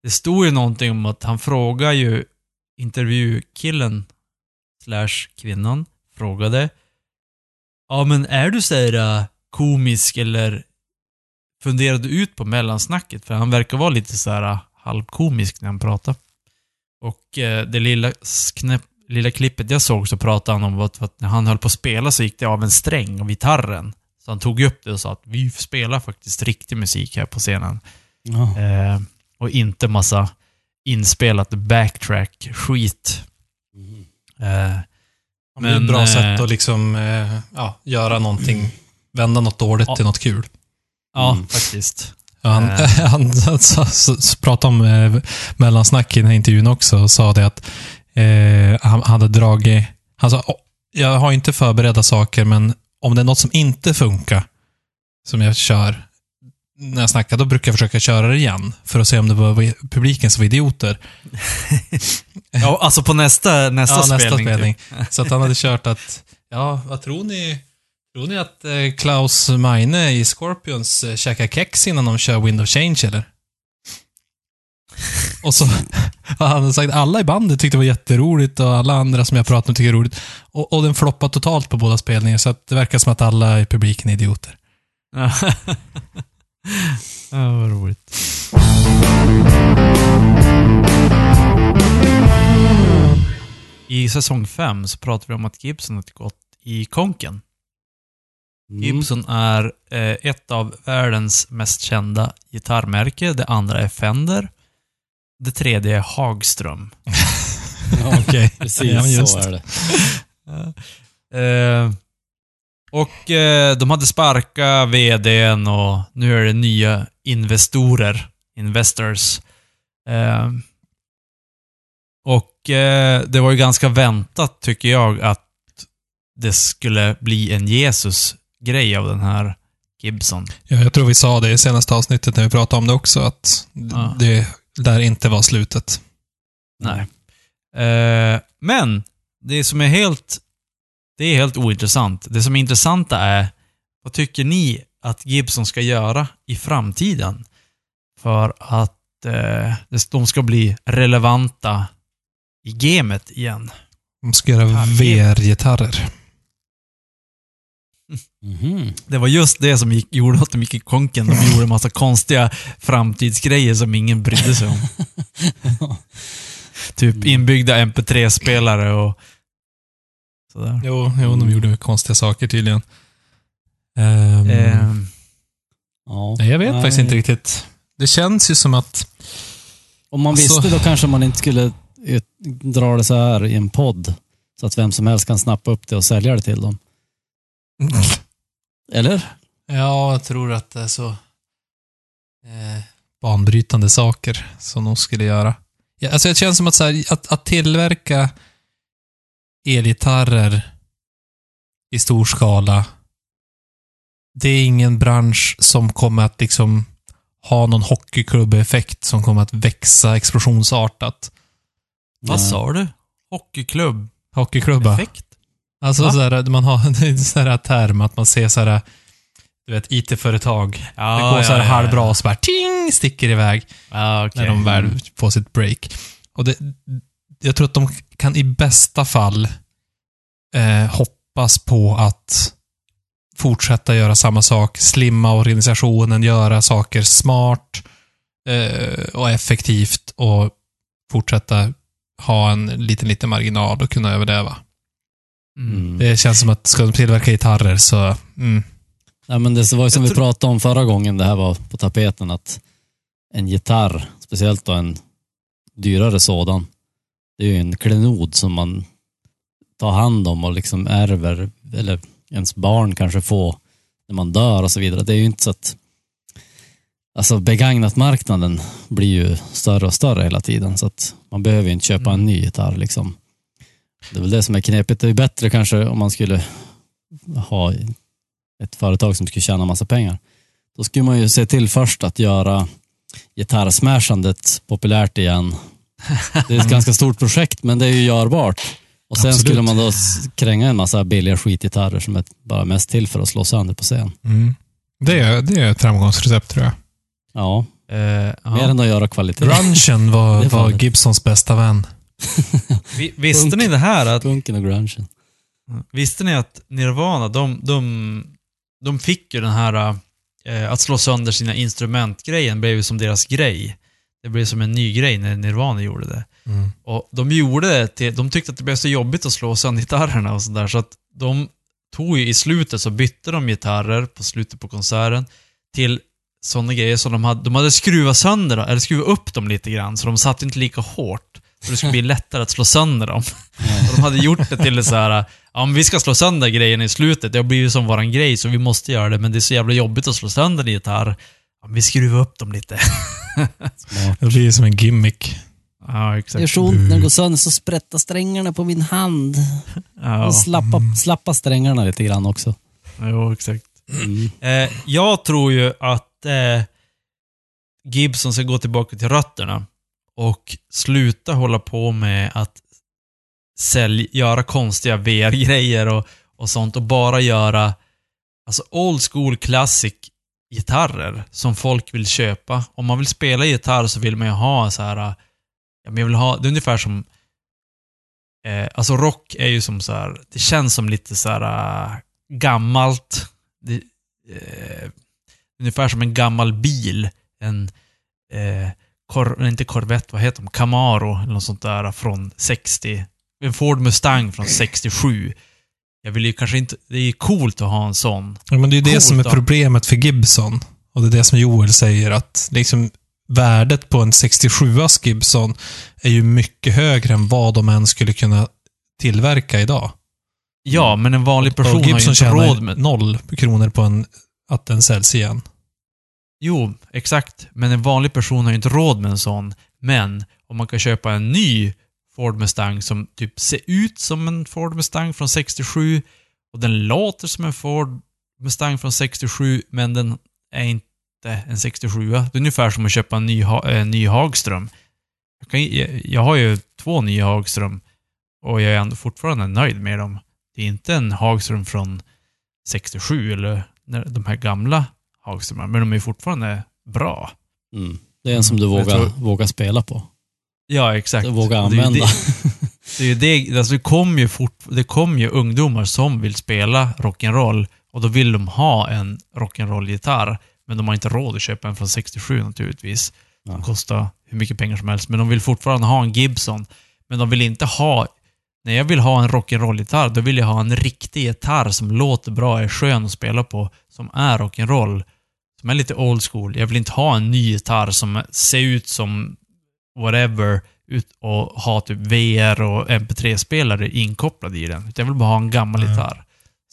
det stod ju någonting om att han frågar ju intervjukillen slash kvinnan frågade Ja men är du så här eh, komisk eller funderade du ut på mellansnacket? För han verkar vara lite så här eh, halvkomisk när han pratar. Och eh, det lilla, knäpp, lilla klippet jag såg så pratade han om att, att när han höll på att spela så gick det av en sträng av gitarren. Så han tog upp det och sa att vi spelar faktiskt riktig musik här på scenen. Ja. Eh, och inte massa inspelat backtrack-skit. Eh, Men, det är ett bra eh, sätt att liksom, eh, ja, göra någonting, vända något dåligt Ja. till något kul. ja, Mm. faktiskt. Ja, han, Eh. han, han så pratade om eh, mellansnack i den här intervjun också och sa det att eh, han hade dragit... Han sa, "Åh, jag har inte förberedda saker, men om det är något som inte funkar, som jag kör när jag snackar, då brukar jag försöka köra det igen. För att se om det var publiken som var idioter. Ja, alltså på nästa, nästa ja, spelning. nästa typ. spelning. Så att han hade kört att, ja, vad tror ni? Tror ni att eh, Klaus Meine i Scorpions eh, käkar kex innan de kör Window Change, eller? Och så har han sagt alla i bandet tyckte det var jätteroligt och alla andra som jag pratade med tycker det är roligt. Och, och den floppar totalt på båda spelningar, så att det verkar som att alla i publiken är idioter. Ja. ja, vad roligt. I säsong 5 så pratar vi om att Gibson har gått i konken. Mm. Gibson är eh, ett av världens mest kända gitarrmärke. Det andra är Fender. Det tredje är Hagström. Ja, Okej. precis Ja, just. så är det. Eh, och eh, de hade sparkat VDn och nu är det nya investorer, investors. Eh, och det var ju ganska väntat, tycker jag, att det skulle bli en Jesus-grej av den här Gibson. Ja, jag tror vi sa det i senaste avsnittet när vi pratade om det också, att Ja. det där inte var slutet. Nej. Eh, men, det som är helt... Det är helt ointressant. Det som är intressanta är, vad tycker ni att Gibson ska göra i framtiden? För att eh, de ska bli relevanta i gamet igen. De ska göra. VR-gitarrer. Mhm. Det var just det som gick, gjorde att de gick i konken. De gjorde en massa konstiga framtidsgrejer som ingen brydde sig om. Typ inbyggda MP3-spelare och sådär. Jo, jo de gjorde konstiga saker tydligen. Eh, Ja. nej, jag vet Nej. faktiskt inte riktigt. Det känns ju som att... Om man Alltså- visste då kanske man inte skulle dra det så här i en podd. Så att vem som helst kan snappa upp det och sälja det till dem. Eller? Ja, jag tror att det är så eh, banbrytande saker som de skulle göra. Ja, alltså det känns som att, så här, att, att tillverka elgitarrer i stor skala, det är ingen bransch som kommer att liksom ha någon hockeyklubb-effekt som kommer att växa explosionsartat. vad sa du? Hockeyklubb? Hockeyklubba. Effekt? Alltså Va? så här, man har en sån här term att man ser så här, du vet, IT-företag. Ja, det går så här ja, ja, halvbra och så bara ting, sticker iväg Ja, okej. när de väl får sitt break. Och det, jag tror att de kan i bästa fall eh, hoppas på att fortsätta göra samma sak, slimma organisationen, göra saker smart eh, och effektivt och fortsätta ha en liten, liten marginal och kunna överleva. Mm. Mm. Det känns som att ska de tillverka gitarrer så, mm, Nej, men det var ju som vi pratade om förra gången det här var på tapeten, att en gitarr, speciellt då en dyrare sådan, det är ju en klenod som man tar hand om och liksom ärver, eller ens barn kanske får när man dör och så vidare. Det är ju inte så att Alltså begagnat-marknaden blir ju större och större hela tiden så att man behöver ju inte köpa en ny gitarr liksom. Det är väl det som är knepigt. Det är bättre kanske om man skulle ha ett företag som skulle tjäna massa pengar. Då skulle man ju se till först att göra gitarrsmashandet populärt igen. Det är ett ganska stort projekt, men det är ju görbart. Och sen Absolut. skulle man då kränga en massa billiga skitgitarrer som är bara mest till för att slå sönder på scen. Mm. Det, är, det är ett framgångsrecept tror jag. Ja, Eh, ja. mer än att göra kvalitet. Grungen var, var. Gibsons bästa vän. Vi, visste ni det här att Punken och grungen. Visste ni att Nirvana, de, de, de fick ju den här eh, att slå sönder sina instrumentgrejen blev ju som deras grej. Det blev som en ny grej när Nirvana gjorde det. Mm. Och de gjorde det till, de tyckte att det blev så jobbigt att slå sönder gitarrerna och sådär så att de tog ju i slutet så bytte de gitarrer på slutet på konserten till sådana grejer som de hade, de hade skruvat sönder eller skruvat upp dem lite grann så de satt inte lika hårt. Så det skulle bli lättare att slå sönder dem. Och de hade gjort det till så här, ja men vi ska slå sönder grejen i slutet, det har blivit som våran grej så vi måste göra det, men det är så jävla jobbigt att slå sönder en gitarr. Ja, vi skruvar upp dem lite. Smart. Det blir som en gimmick. Ja, Det gör exakt. så ont när det går sönder så sprättar strängarna på min hand. Ja, Och slappa, slappa strängarna lite grann också. jo, exakt. Mm. Eh, jag tror ju att eh, Gibson ska gå tillbaka till rötterna och sluta hålla på med att sälj, göra konstiga VR-grejer och, och sånt och bara göra alltså old school classic gitarrer som folk vill köpa. Om man vill spela gitarr så vill man ju ha så här jag vill ha, det är ungefär som eh, alltså rock är ju som så här det känns som lite så här gammalt. Det, eh, ungefär som en gammal bil. En, eh, kor, inte Corvette, vad heter de? Camaro eller något sånt där från 60. En Ford Mustang från 67. Jag vill ju kanske inte... Det är ju coolt att ha en sån. Ja, men det är det Coolt som är problemet för Gibson. Och det är det som Joel säger att liksom värdet på en 67as Gibson är ju mycket högre än vad de än skulle kunna tillverka idag. Ja, men en vanlig person och har ju Gibson inte tjänar råd med... noll kronor på en, att den säljs igen. Jo, exakt. Men en vanlig person har ju inte råd med en sån. Men om man kan köpa en ny Ford Mustang som typ ser ut som en Ford Mustang från 67 och den låter som en Ford Mustang från 67, men den är inte en 67 Det är ungefär som att köpa en ny, en ny Hagström. Jag, kan, jag, jag har ju två nya Hagström och jag är ändå fortfarande nöjd med dem. Det är inte en Hagström från 67 eller de här gamla Hagströmar, men de är fortfarande bra. Mm. Det är en som du Jag vågar, tror- vågar spela på. Ja, exakt. Du vågar det använda. Det, det, är ju det, alltså det kommer ju, fort, det kom ju ungdomar som vill spela rock'n'roll och då vill de ha en rock'n'roll-gitarr. Men de har inte råd att köpa en från 67 naturligtvis. De Ja. kostar hur mycket pengar som helst. Men de vill fortfarande ha en Gibson. Men de vill inte ha... När jag vill ha en rock'n'roll-gitarr, då vill jag ha en riktig gitarr som låter bra, är skön att spela på, som är rock'n'roll. Som är lite old school. Jag vill inte ha en ny gitarr som ser ut som whatever ut och ha typ VR och MP3-spelare inkopplade i den. Jag vill bara ha en gammal Mm. gitarr.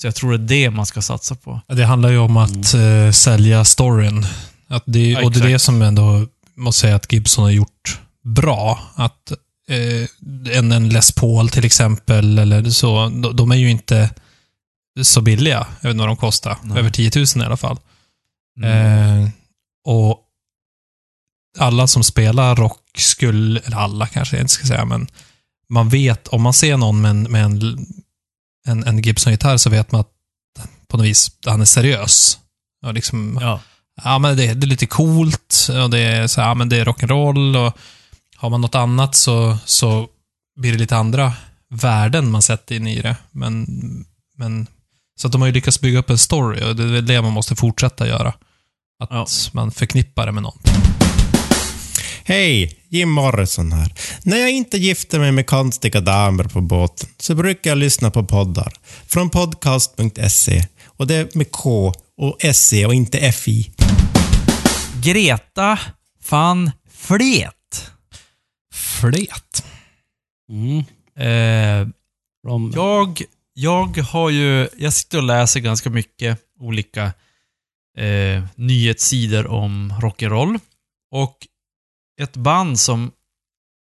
Så jag tror det är det man ska satsa på. Det handlar ju om att eh, sälja storyn. Att det, Ja, och det är det som ändå måste säga att Gibson har gjort bra. Att eh, en, en Les Paul till exempel, eller så, de, de är ju inte så billiga. Jag vet inte vad de kostar. Nej. Över 10 000 i alla fall. Mm. Eh, och alla som spelar rock skulle, eller alla kanske jag inte ska säga, men man vet, om man ser någon med en, med en, en, en Gibson-gitarr så vet man att på något vis, han är seriös. Och liksom, Ja. ja men det, det är lite coolt och det är så ja men det är rock'n'roll och har man något annat så, så blir det lite andra värden man sätter in i det. Men, men, så att de har ju lyckats bygga upp en story och det är det man måste fortsätta göra. Att Ja. man förknippar det med någon. Hej, Jim Morrison här. När jag inte gifter mig med konstiga damer på båten så brukar jag lyssna på poddar. Från podcast.se. Och det är med K och SE och inte FI. Greta van Flet. Flet. Mm. Eh, jag, jag har ju, jag sitter och läser ganska mycket olika eh, nyhetssidor om rock'n'roll. Och ett band som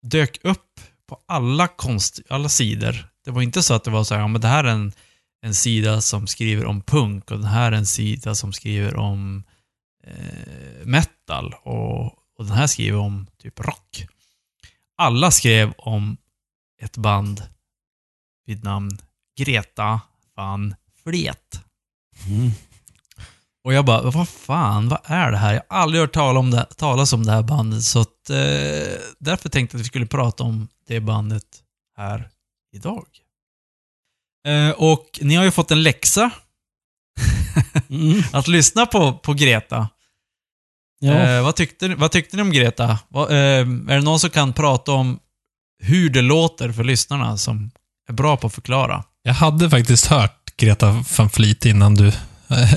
dök upp på alla, konst, alla sidor, Det var inte så att det var så här, ja men det här är en, en sida som skriver om punk och den här är en sida som skriver om eh, metal och, och den här skriver om typ rock. Alla skrev om ett band vid namn Greta van Fleet. Mm. Och jag bara, vad fan, vad är det här? Jag har aldrig hört tala om det, talas om det här bandet, så att, eh, därför tänkte jag att vi skulle prata om det bandet här idag. Eh, och ni har ju fått en läxa Mm. att lyssna på, på Greta. Ja. Eh, vad, tyckte, ni- vad tyckte ni om Greta? Vad, eh, är det någon som kan prata om hur det låter för lyssnarna som är bra på att förklara? Jag hade faktiskt hört Greta van Fleet innan du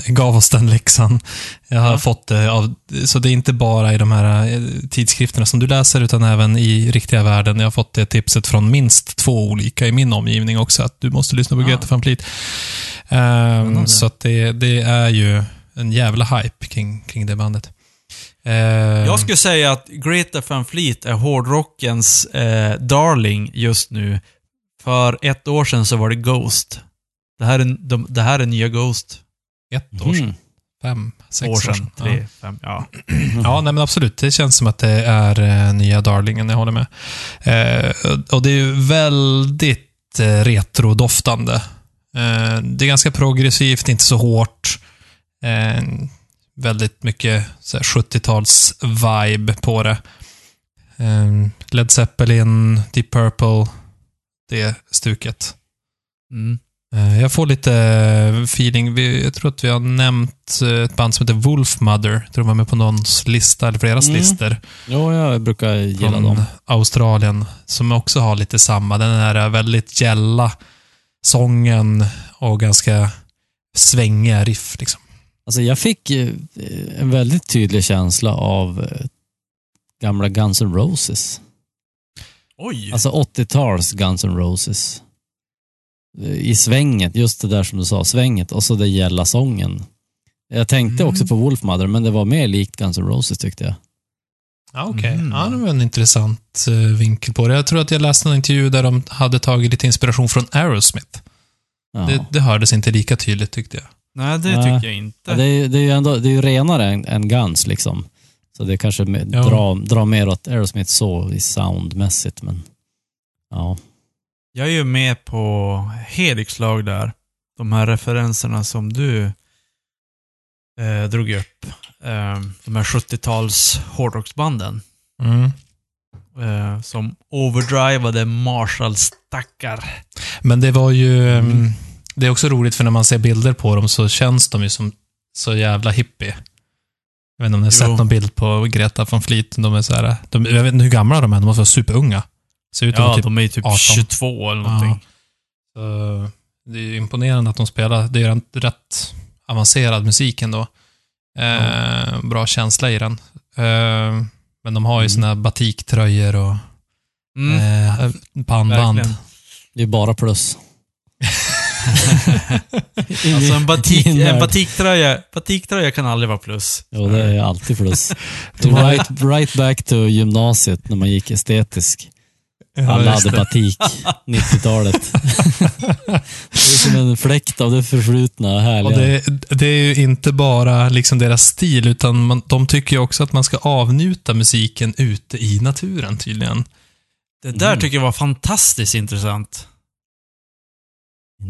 gav oss den läxan. Jag har Ja. fått det av, så det är inte bara i de här eh, tidskrifterna som du läser, utan även i riktiga världen. Jag har fått det tipset från minst två olika i min omgivning också, att du måste lyssna på Ah. Greta van Fleet. Spännande. så att det, det är ju en jävla hype kring, kring det bandet. Ehm, Jag skulle säga att Greta Van Fleet är hårdrockens eh, darling just nu. För ett år sedan så var det Ghost. Det här är, de, det här är nya Ghost. Ett år sedan. Mm. Fem, sex år sedan. Ja. Tre, fem, ja. Ja, nej men absolut. Det känns som att det är eh, nya Darlingen, jag håller med. Eh, och det är ju väldigt eh, retrodoftande. Eh, det är ganska progressivt, inte så hårt. Eh, väldigt mycket så här 70-tals-vibe på det. Led Zeppelin, Deep Purple, det stuket. Mm. Eh, Jag får lite feeling. Vi, jag tror att vi har nämnt eh, ett band som heter Wolfmother. Jag tror de var med på någons lista, eller flera Mm. listor. ja, jag brukar gilla Från dem. Australien. Som också har lite samma. Den här väldigt gälla sången och ganska svängiga riff. Liksom. Alltså jag fick eh, en väldigt tydlig känsla av eh, gamla Guns N' Roses. Oj! Alltså 80-tals Guns N' Roses. Eh, I svänget, just det där som du sa, svänget och så det gälla sången. Jag tänkte Mm. också på Wolfmother, men det var mer likt Guns N' Roses tyckte jag. Ja, okej. Mm. Ja, det var en intressant eh, vinkel på det. Jag tror att jag läste en intervju där de hade tagit lite inspiration från Aerosmith. Ja. Det, det hördes inte lika tydligt tyckte jag. Nej, det Nej. tycker jag inte. Ja, det, är, det är ju ändå det är ju renare än, än Guns liksom. Så det kanske Ja. drar, drar mer åt Aerosmith så i soundmässigt, men ja. Jag är ju med på Hedikslag där. De här referenserna som du eh, drog upp. Eh, de här 70-tals hårdrocksbanden. Mm. Eh, som overdrivade Marshall-stackar. Men det var ju... Mm. ehm, Det är också roligt för när man ser bilder på dem så känns de ju som så jävla hippie. Jag vet inte om ni har Jo. sett någon bild på Greta von Fleet. De är så här, de, jag vet inte hur gamla de är. De måste vara superunga. Ser ut att Ja, vara typ... de är typ 18. 22 eller någonting. Så, det är imponerande att de spelar. Det är en rätt avancerad musik ändå. Eh, Bra känsla i den. Eh, men de har ju Mm. sina batiktröjor och Mm, eh, pannband. verkligen. Det är bara plus. Alltså en, batik, en batiktröja, batiktröja kan aldrig vara plus. Jo, det är alltid plus. Right, right back to gymnasiet när man gick estetisk. Ja, Alla hade batik, 90-talet. det är som en fläkt av det förflutna Och det, det är ju inte bara liksom deras stil, utan man, de tycker ju också att man ska avnjuta musiken ute i naturen tydligen. Det där Mm. tycker jag var fantastiskt intressant.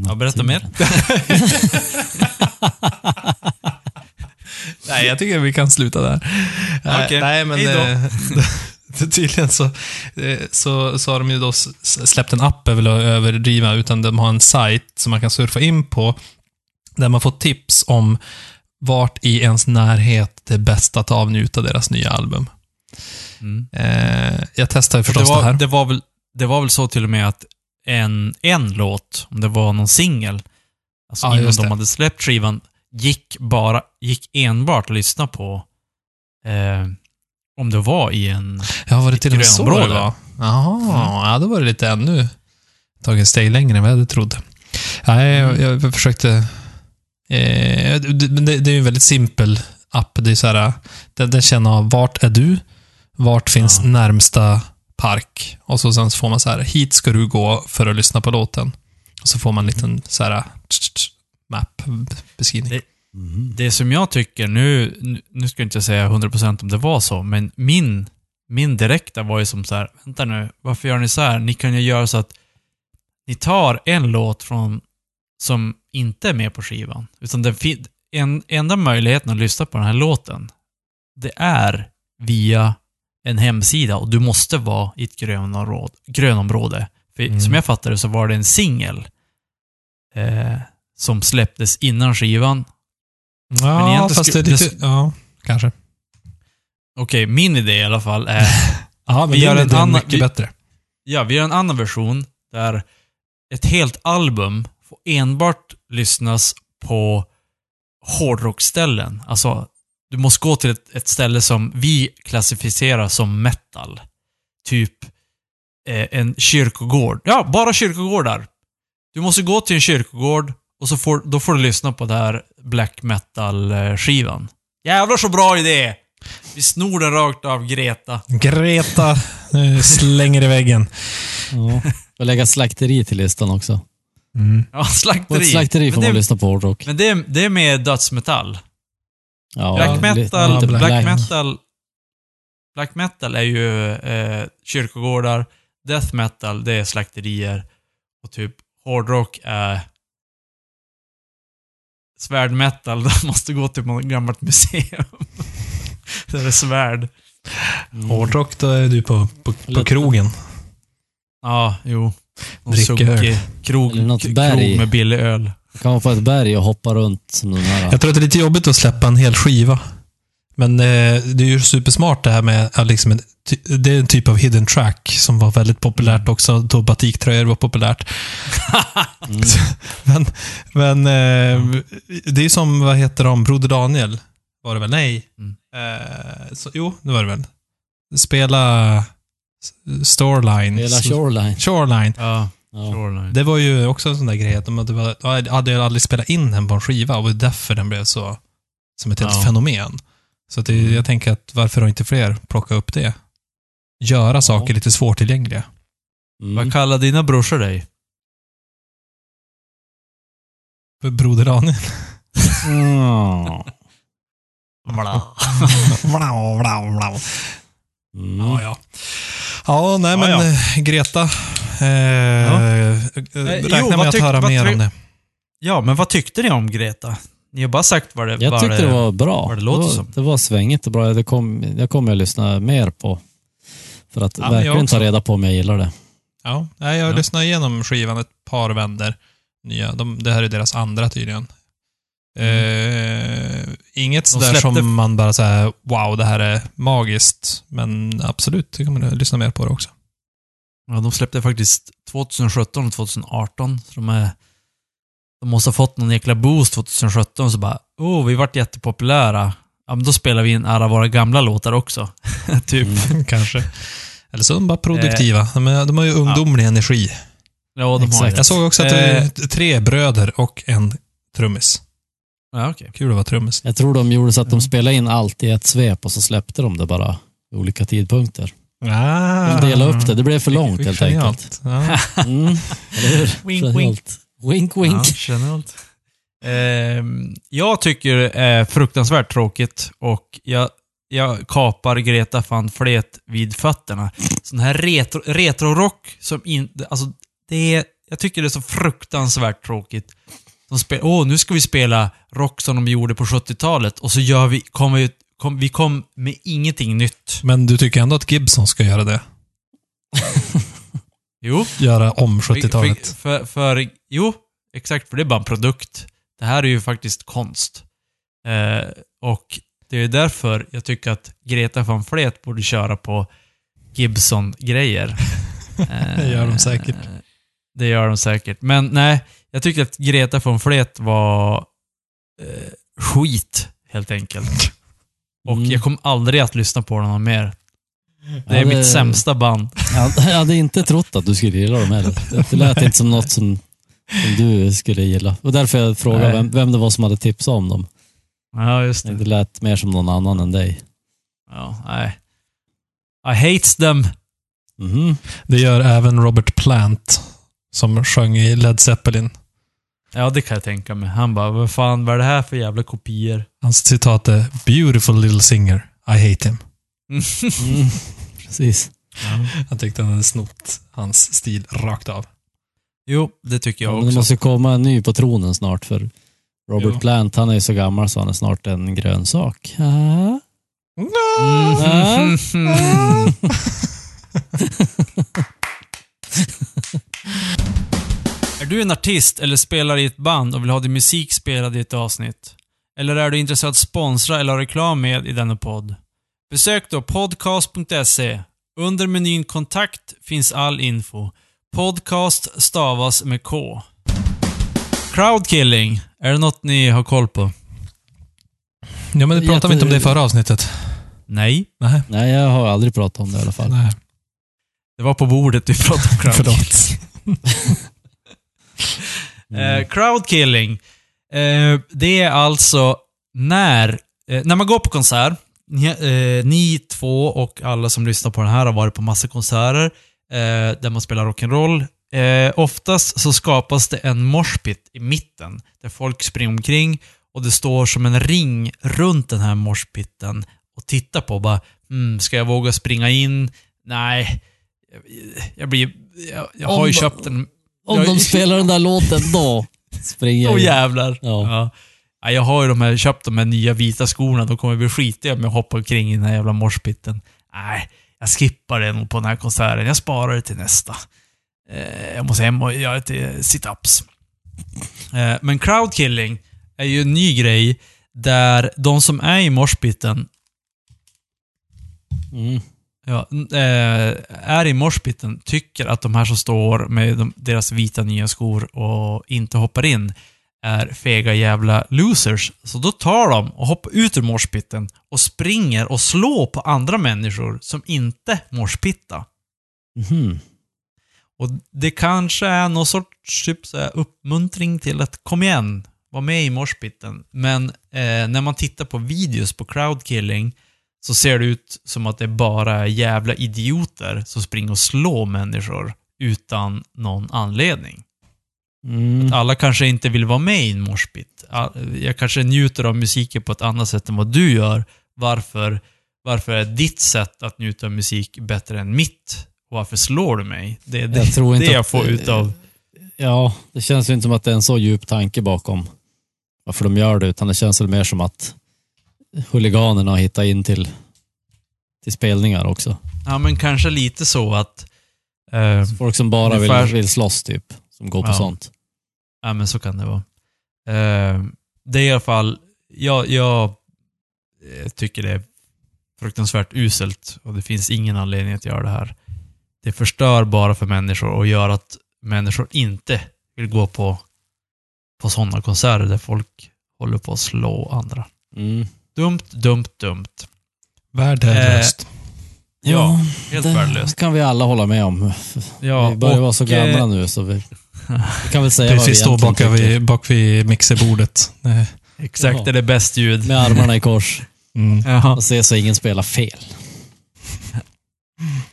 Ja, berätta mer. Nej, jag tycker vi kan sluta där. Okej, Nej, men hej då. eh, tydligen så, eh, så, så har de ju då släppt en app, över att överdriva, utan de har en sajt som man kan surfa in på, där man får tips om vart i ens närhet det är bäst att avnjuta deras nya album. Mm. Eh, jag testar ju Det, förstås det, var, här. det, var väl, det var väl så till och med att en, en låt, om det var någon singel, alltså Ja, innan de det. hade släppt skivan, gick bara, gick enbart att lyssna på eh, om det var i en... Ja, var det till och med så det var? Jaha, ja, då var det lite ännu tagit ett steg längre än vad jag hade trott. Nej, jag, Mm. jag försökte... Eh, det, det, är ju en väldigt simpel app. Det är så här, den, den känner av vart är du? Vart finns Ja. närmsta park? Och så sen så får man så här, hit ska du gå för att lyssna på låten. Och så får man en liten så här map-beskrivning. Det- Det som jag tycker nu, nu- ska jag inte säga 100% om det var så, men min, min direkta var ju som så här, vänta nu, varför gör ni så här? Ni kan ju göra så att ni tar en låt från, som inte är med på skivan. Utan den en, enda möjligheten att lyssna på den här låten, det är via en hemsida och du måste vara i ett grönområde. grönområde. För Mm. som jag fattar det så var det en singel eh, som släpptes innan skivan Ja, fast det är lite... Ja, kanske. Okej, min idé i alla fall är... Ja, men Vi det gör en annan- mycket vi- bättre. ja, vi gör en annan version där ett helt album får enbart lyssnas på hårdrockställen. Alltså, du måste gå till ett, ett ställe som vi klassificerar som metal. Typ eh, en kyrkogård. Ja, bara kyrkogårdar. Du måste gå till en kyrkogård och så får, då får du lyssna på den här black metal-skivan. Jävlar så bra idé! Vi snor den rakt av Greta. Greta slänger i väggen. Ja. Och lägga slakteri till listan också. Mm. Ja, slakteri. ett slakteri får men man det, lyssna på hårdrock. men det, är- det är med dödsmetall. Ja, Black metal, lite black, black. metal Black metal är ju eh, kyrkogårdar. Death metal, det är slakterier. Och typ hårdrock är svärdmetal. De måste gå till något gammalt museum. Där det är svärd. Mm. Hårdrock, då är du på, på, på krogen. Ja, jo. Någon Dricka sunkig öl. krog, Eller något krog berg. med billig öl. kan man på ett berg och hoppa runt som den här. Jag tror att det är lite jobbigt att släppa en hel skiva. Men eh, det är ju supersmart det här med att liksom en, det är en typ av hidden track som var väldigt populärt också då batiktröjor var populärt. Mm. Men, men eh, det är ju som, vad heter de, Broder Daniel? Var det väl? Nej. Mm. Eh, så, jo, det var det väl. Spela Storeline. Hela Shoreline. Shoreline. Ja, Ja. Det var ju också en sån där grej att de hade, de hade aldrig spelat in den på en skiva och det är därför den blev så, som ett helt Ja. fenomen. Så att det, jag tänker att varför har inte fler plockat upp det? Göra saker lite svårtillgängliga. Mm. Vad kallar dina brorsor dig? Broder Daniel. Mm. Mm. Ja, ja. Ja, nej men Ja, ja. eh, Greta. Eh, eh, jo, räkna med att höra mer om det. Ja, men vad tyckte ni om Greta? Ni har bara sagt vad det, Jag vad tyckte det var bra. vad det låter var, som. det var svängigt och bra. Det kom, jag kommer att lyssna mer på. För att Ja, verkligen ta reda på om jag gillar det. Ja, nej, jag har Ja. lyssnat igenom skivan ett par vänder. Nya. De, det här är deras andra tydligen. Eh, inget Mm. Sådär släppte- som man bara säger wow, det här är magiskt. Men absolut, det kan man lyssna mer på det också. Ja, de släppte faktiskt 2017 och 2018. Så de, är, de måste ha fått någon jäkla boost 2017 så bara, oh, vi vart jättepopulära. Ja, men då spelar vi in alla våra gamla låtar också. typ. Mm. Kanske. Eller så är de bara produktiva. de, är, de har ju ungdomlig energi. Ja, de har det. Jag såg också att det Eh. är tre bröder och en trummis. Ja, okej. Kul att vara trummis. Jag tror de gjorde så att de spelade in allt i ett svep och så släppte de det bara vid olika tidpunkter. Ah, De delade upp det. Det blev för långt helt enkelt. Ja. Mm. Eller hur? Wink, Genialt. Wink, wink. Ja. Ehm, jag tycker det är fruktansvärt tråkigt och jag, jag kapar Greta van Flet vid fötterna. Sån här retro, retrorock som inte... Alltså, det är... Jag tycker det är så fruktansvärt tråkigt. De spel, Åh, nu ska vi spela rock som de gjorde på 70-talet och så gör vi... Kom vi, kom, vi kom med ingenting nytt. Men du tycker ändå att Gibson ska göra det? Jo. Göra om För, 70-talet? för, för, jo, exakt. För det är bara en produkt. Det här är ju faktiskt konst. Eh, och det är därför jag tycker att Greta van Fleet borde köra på Gibson-grejer. Eh, Det gör de säkert. Det gör de säkert. Men nej, jag tycker att Greta van Fleet var eh, skit, helt enkelt. Och Mm. jag kommer aldrig att lyssna på honom mer. Det är Ja, det- mitt sämsta band. Jag jag hade inte trott att du skulle gilla dem heller. Det- lät inte som något som, som du skulle gilla. Och därför jag frågade vem, vem det var som hade tipsat om dem. Ja, just det. Det lät mer som någon annan än dig. Ja, nej. I hates them. Mhm. Det gör även Robert Plant. som sjöng i Led Zeppelin. Ja, det kan jag tänka mig. Han bara, vad fan, vad är det här för jävla kopior? Hans citat är “Beautiful little singer, I hate him”. Mm. Precis. Jag tyckte han hade snott hans stil rakt av. Jo, det tycker Ja, jag men det också. måste ju komma en ny på tronen snart för Robert Jo. Plant, han är ju så gammal så han är snart en grönsak. Ja. Mm. är du en artist eller spelar i ett band och vill ha din musik spelad i ett avsnitt? Eller är du intresserad av att sponsra eller ha reklam med i denna podd? Besök då podcast.se. Under menyn kontakt finns all info. Podcast stavas med K. Crowdkilling, är det något ni har koll på? Ja, men pratade vi inte om det i förra avsnittet? Nej. Nej. Nej, jag har aldrig pratat om det i alla fall. Nej. Det var på bordet vi pratade om crowdkilling. Förlåt. Eh, crowdkilling. Eh, det är alltså när, eh, när man går på konsert, ni, eh, ni två och alla som lyssnar på den här har varit på massa konserter eh, där man spelar rock'n'roll. Eh, oftast så skapas det en moshpit i mitten där folk springer omkring och det står som en ring runt den här moshpitten och tittar på bara hmm, ska jag våga springa in? Nej. Jag, blir... Jag, jag har ju Om- köpt en... Om jag, de spelar den där låten, då springer jag. jävlar. Ja. Ja. Ja, jag har ju de här, köpt de här nya vita skorna. De kommer bli skitiga om jag hoppar omkring i den här jävla morspitten. Nej, jag skippar det nog på den här konserten. Jag sparar det till nästa. Eh, jag måste hem och göra lite sit-ups. Eh, men crowdkilling är ju en ny grej där de som är i morspitten Mm. ja, eh, är i morspitten tycker att de här som står med de, deras vita nya skor och inte hoppar in är fega jävla losers. Så då tar de och hoppar ut ur morspitten och springer och slår på andra människor som inte morspitta. Mhm. Och det kanske är någon sorts typ, så här, uppmuntring till att kom igen, var med i morspitten. Men eh, när man tittar på videos på crowdkilling så ser det ut som att det bara är jävla idioter som springer och slår människor utan någon anledning. Mm. Alla kanske inte vill vara med i en morspit. All- Jag kanske njuter av musiken på ett annat sätt än vad du gör. Varför, varför är ditt sätt att njuta av musik bättre än mitt? Och varför slår du mig? Det är det, Jag tror inte det jag att- får ut av... Ja, det känns ju inte som att det är en så djup tanke bakom varför de gör det, utan det känns väl mer som att huliganerna har hittat in till, till spelningar också. Ja, men kanske lite så att... Eh, Folk som bara vill, vill slåss typ, som går på Ja. sånt. ja, men så kan det vara. Eh, det är i alla fall... Jag, jag eh, tycker det är fruktansvärt uselt och det finns ingen anledning att göra det här. Det förstör bara för människor och gör att människor inte vill gå på, på sådana konserter där folk håller på att slå andra. Mm. Dumt, dumt, dumt. Värdelöst. Ja, helt det värdelöst. kan vi alla hålla med om. Ja, vi börjar och, vara så eh, gamla nu så vi, vi kan väl säga Precis vi bak vid, bak vid mixerbordet. Exakt, Jaha. det är det bäst ljud. Med armarna i kors Mm. Ja. och se så ingen spelar fel.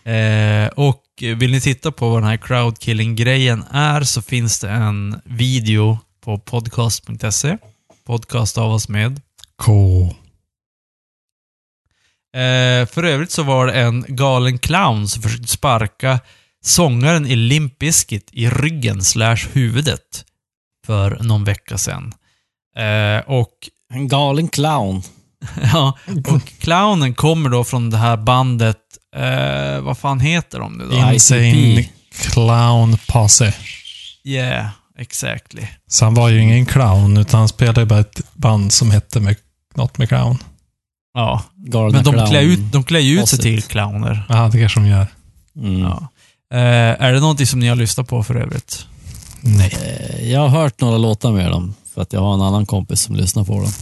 Eh, och vill ni titta på vad den här crowdkilling-grejen är så finns det en video på podcast.se. Podcast av oss med. K. Eh, för övrigt så var det en galen clown som försökte sparka sångaren i Limp Bizkit i ryggen slash huvudet för någon vecka sedan. Eh, och En galen clown. Ja, och clownen kommer då från det här bandet, eh, vad fan heter de nu då? Insane. Clown Posse. Yeah, exactly. Så han var ju ingen clown, utan han spelade bara ett band som hette med, något med clown. Ja, Galna men de klär, ut, de klär ut sig till clowner. Ja, det kanske de gör. Mm. Ja. Eh, är det någonting som ni har lyssnat på för övrigt? Nej. Eh, Jag har hört några låtar med dem, för att jag har en annan kompis som lyssnar på dem.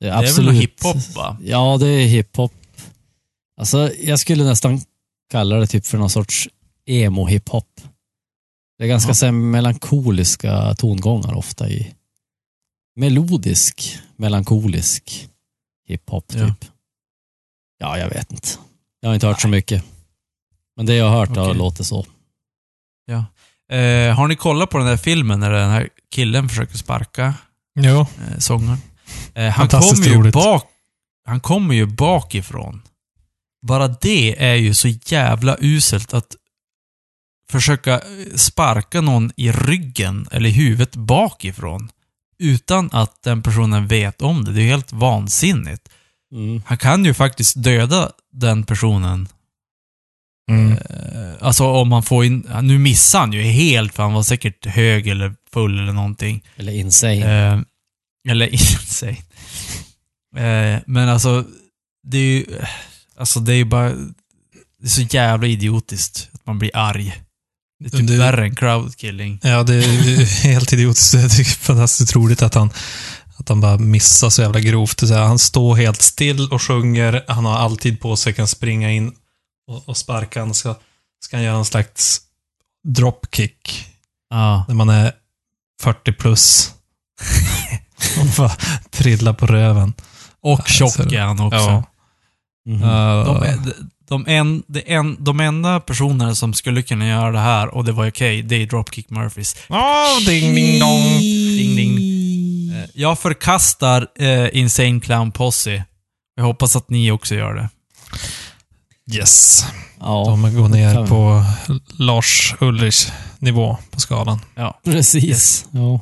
Det är, Det är väl hiphop va? Ja, det är hiphop. Alltså, jag skulle nästan kalla det typ för någon sorts emo-hiphop. Det är ganska Ja. så melankoliska tongångar ofta i melodisk, melankolisk hiphop typ. Ja. Ja. jag vet inte. Jag har inte hört så mycket. Men det jag har hört har Okej. låtit så. Eh, har ni kollat på den där filmen när den här killen försöker sparka Jo. eh, sångaren? Eh, han kommer ju roligt. bak... Han kommer ju bakifrån. Bara det är ju så jävla uselt att försöka eh, sparka någon i ryggen eller i huvudet bakifrån. Utan att den personen vet om det. Det är ju helt vansinnigt. Mm. Han kan ju faktiskt döda den personen. Mm. Eh, Alltså om man får in... Nu missar han ju helt för han var säkert hög eller full eller någonting. Eller insane. Eh, eller insane. Eh, men alltså, det är ju... Alltså det är ju bara... Det är så jävla idiotiskt att man blir arg. Det är typ Det- värre än crowdkilling. Ja, det är helt idiotiskt. Jag tycker det är fantastiskt roligt att han, att han bara missar så jävla grovt. Så här, han står helt still och sjunger. Han har alltid på sig, kan springa in och, och sparka. Han ska, ska han göra en slags dropkick Ja. när man är 40 plus. och bara trilla på röven. Och Ja, tjock så- är han också. Ja. Mhm. Uh, De, är- de, en, de, en, de enda personerna som skulle kunna göra det här, och det var okej, det är Dropkick Murphys. Åh, ding, ding, dong. Ding, ding. Eh, Jag förkastar eh, Insane Clown Posse. Jag hoppas att ni också gör det. Yes. Ja, De går ner på Lars Ulrich nivå på skalan. Ja. precis. Ja.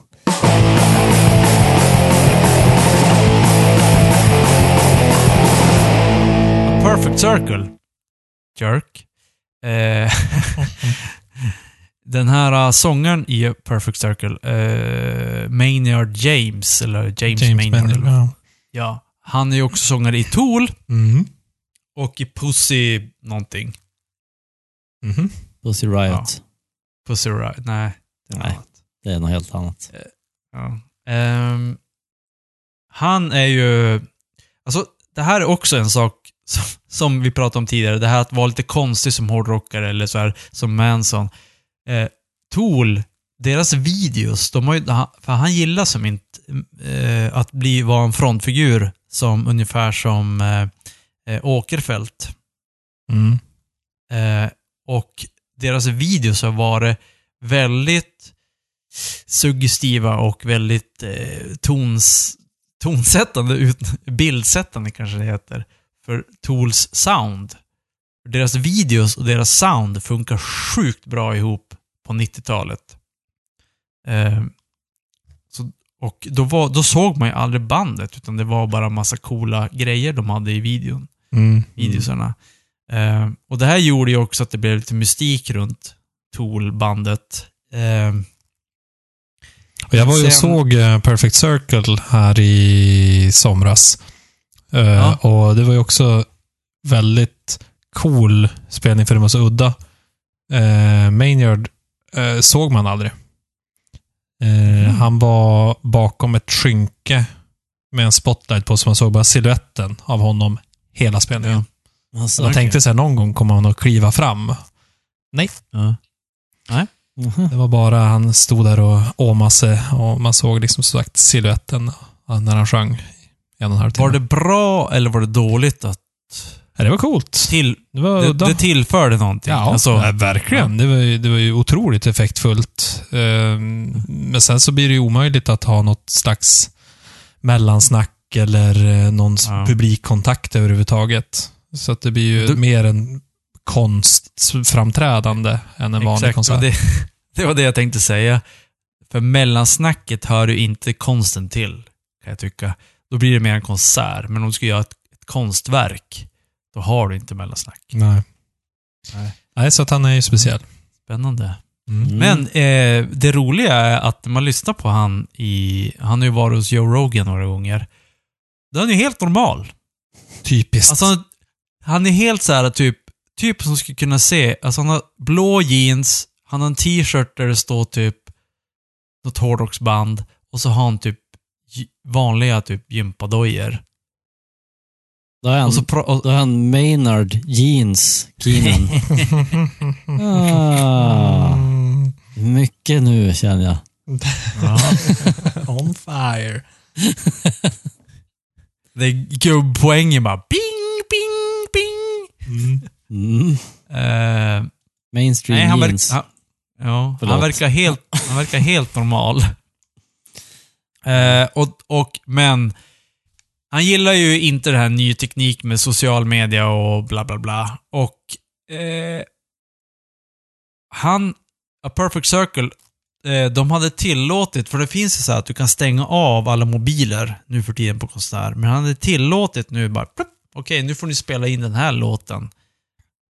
A Perfect Circle. Jerk. Eh, den här uh, sångaren i Perfect Circle, eh, Maynard James, eller James, Maynard. Maynard, eller- ja. Ja. Han är ju också sångare i Tool Mm. Och i Pussy någonting. Mhm. Pussy Riot. Pussy Riot. Nej. det är Nej. Det är något helt annat. Ja. Ehm, han är ju... Alltså, det här är också en sak som, som vi pratade om tidigare. Det här att vara lite konstig som hårdrockare eller så här som Manson. Eh, Tool, deras videos, de har ju, för han gillar som inte eh, att bli, vara en frontfigur som ungefär som eh, eh, Åkerfeldt. Mm. Eh, och deras videos har varit väldigt suggestiva och väldigt eh, tons, tonsättande, ut, bildsättande kanske det heter, för Tools sound. Deras videos och deras sound funkar sjukt bra ihop på 90-talet. Eh, så, och då, var, då såg man ju aldrig bandet, utan det var bara massa coola grejer de hade i videon Mm. videosarna. Eh, och det här gjorde ju också att det blev lite mystik runt Tool-bandet. Eh, jag var ju och såg eh, Perfect Circle här i somras. Eh, Ja. Och det var ju också väldigt cool spelning för det var så udda. Uh, Maynard eh, såg man aldrig. Eh, Han var bakom ett skynke med en spotlight på så man såg bara siluetten av honom hela spelningen. Alltså, Så jag tänkte så här, någon gång kommer han att kliva fram. Nej, ja. Mhm. det var bara han stod där och åmade sig och man såg liksom som sagt siluetten när han sjöng. En och en halv timme. Var det bra eller var det dåligt att Ja, det var coolt. till, Det var det, det tillförde någonting? Ja, Alltså, ja, verkligen. Det, var ju, det var ju otroligt effektfullt. Ehm, Men sen så blir det ju omöjligt att ha något slags mellansnack eller eh, någon Ja. publikkontakt överhuvudtaget. Så att det blir ju Du- mer en konstframträdande än en vanlig exakt, konsert. det, det var det jag tänkte säga. För mellansnacket hör ju inte konsten till, kan jag tycka. Då blir det mer en konsert. Men om du ska göra ett, ett konstverk, då har du inte mellansnack. Nej. Nej. Nej, så att han är ju speciell. Spännande. Mm. Men eh, det roliga är att när man lyssnar på han i... Han har ju varit hos Joe Rogan några gånger. Då är han ju helt normal. Typiskt. Alltså, han- han är helt så här typ... Typ som skulle kunna se... Alltså han har blå jeans, han har en t-shirt där det står typ något hårdrocksband och så har han typ vanliga typ gympadojor. Då är han, Och så då är han Maynard Jeans Keenan. ah, mycket nu känner jag. ja, On fire. det är gubbpoängen bara bing, bing, bing. Mm. Mm. Eh, Mainstream Nej, han, verk, jeans. han, Ja, Förlåt. han verkar helt, han verkar helt normal. Eh, och, och, men han gillar ju inte det här ny teknik med social media och bla bla bla. Och eh, han, A Perfect Circle, eh, de hade tillåtit, för det finns ju så här att du kan stänga av alla mobiler nu för tiden på konsert, men han hade tillåtit nu bara, plupp, okej nu får ni spela in den här låten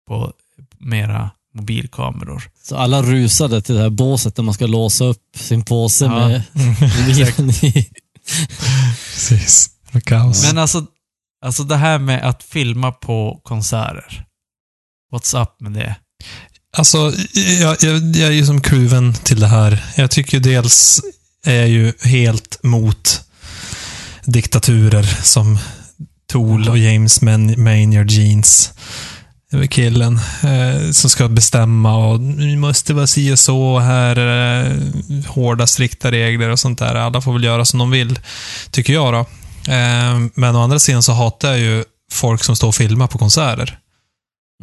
på mera mobilkameror. Så alla rusade till det här båset där man ska låsa upp sin påse Ja. med mobilen i. Precis. Kaos. Men alltså, alltså det här med att filma på konserter. What's up med det? Alltså, jag, jag, jag är ju som kluven till det här. Jag tycker dels är jag ju helt mot diktaturer som Tool och James Maynard Jeans. Killen eh, som ska bestämma och nu måste vara si och så och här är det hårda, strikta regler och sånt där. Alla får väl göra som de vill, tycker jag då. Eh, men å andra sidan så hatar jag ju folk som står och filmar på konserter.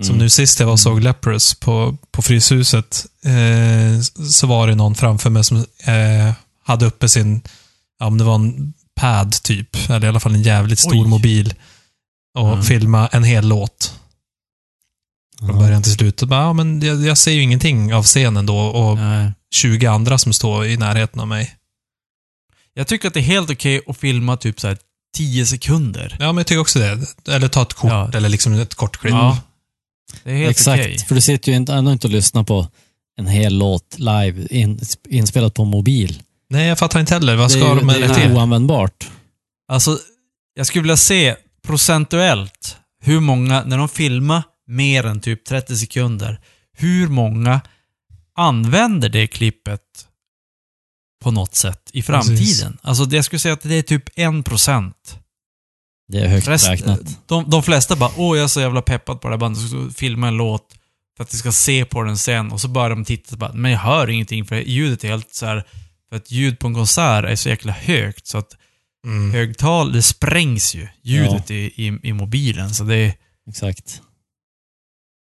Som nu sist jag var och såg Leprous på, på Fryshuset, eh, så var det någon framför mig som eh, hade uppe sin, ja om det var en pad typ, eller i alla fall en jävligt stor Oj. mobil och Mm. filma en hel låt från Ja. början till slut. Och bara, ja, men jag, jag ser ju ingenting av scenen då och Nej. 20 andra som står i närheten av mig. Jag tycker att det är helt okej att filma typ så 10 sekunder. Ja, men jag tycker också det. Eller ta ett kort, Ja. eller liksom ett kort klipp. Ja. Det är helt Exakt, okej. för du sitter ju inte, ändå inte och lyssnar på en hel låt live in, inspelat på mobil. Nej, jag fattar inte heller. Vad ska de med det det är till? oanvändbart. Alltså, jag skulle vilja se procentuellt hur många, när de filmar mer än typ 30 sekunder, hur många använder det klippet på något sätt i framtiden. Precis. Alltså, det, jag skulle säga att det är typ 1%. Det är högt Rest, räknat. de, de flesta bara, åh jag är så jävla peppad på det här bandet, så filma en låt för att jag ska se på den sen och så börjar de titta och bara, men jag hör ingenting för ljudet är helt så här för att ljud på en konsert är så jäkla högt så att Mm. högtal, det sprängs ju, ljudet i, i, i mobilen. Så det är, Exakt.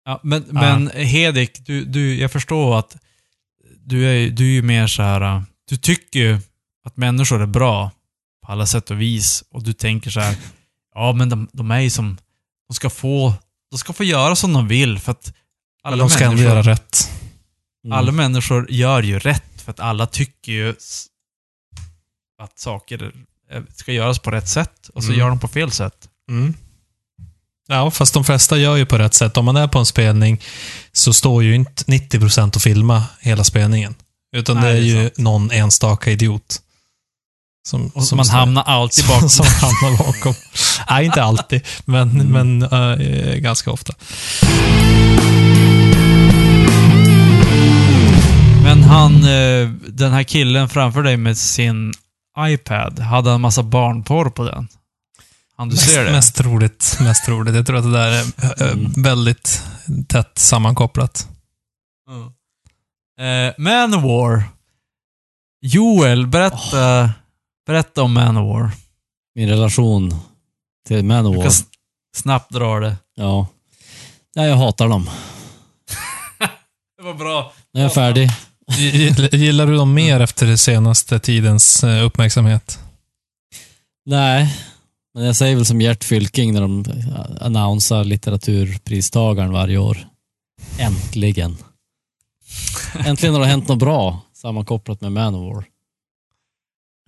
ja, men, men Hedik, du, du, jag förstår att du är, du är ju mer så här, äh, du tycker ju att människor är bra på alla sätt och vis och du tänker så här, ja men de, de är ju som, de ska få, de ska få göra som de vill för att alla, de ska ändå människor, göra rätt. Mm. alla människor gör ju rätt för att alla tycker ju att saker ska göras på rätt sätt och så Mm. gör de på fel sätt. Mm. Ja, fast de flesta gör ju på rätt sätt. Om man är på en spelning så står ju inte 90% och filma hela spelningen. Utan Nej, det är ju sant. någon enstaka idiot. Som, Och som man står- hamnar alltid bakom. som hamnar bakom. Nej, inte alltid, men, Mm. men eh, ganska ofta. Men han, eh, den här killen framför dig med sin iPad, hade han massa barnporr på den? Han du ser Mest, det? mest troligt. Mest troligt. Jag tror att det där är eh, Mm. väldigt tätt sammankopplat. Mm. Eh, Manowar. Joel, berätta, berätta om Manowar. Min relation till Du Manowar. kan s- snabbt dra det. Ja. ja, jag hatar dem. Det var bra. Nu är jag färdig. Gill- Gillar du dem mer efter den senaste tidens eh, uppmärksamhet? Nej, men jag säger väl som Gert Fylking när de annonsar litteraturpristagaren varje år. Äntligen. Äntligen har det hänt något bra sammankopplat med Manowar.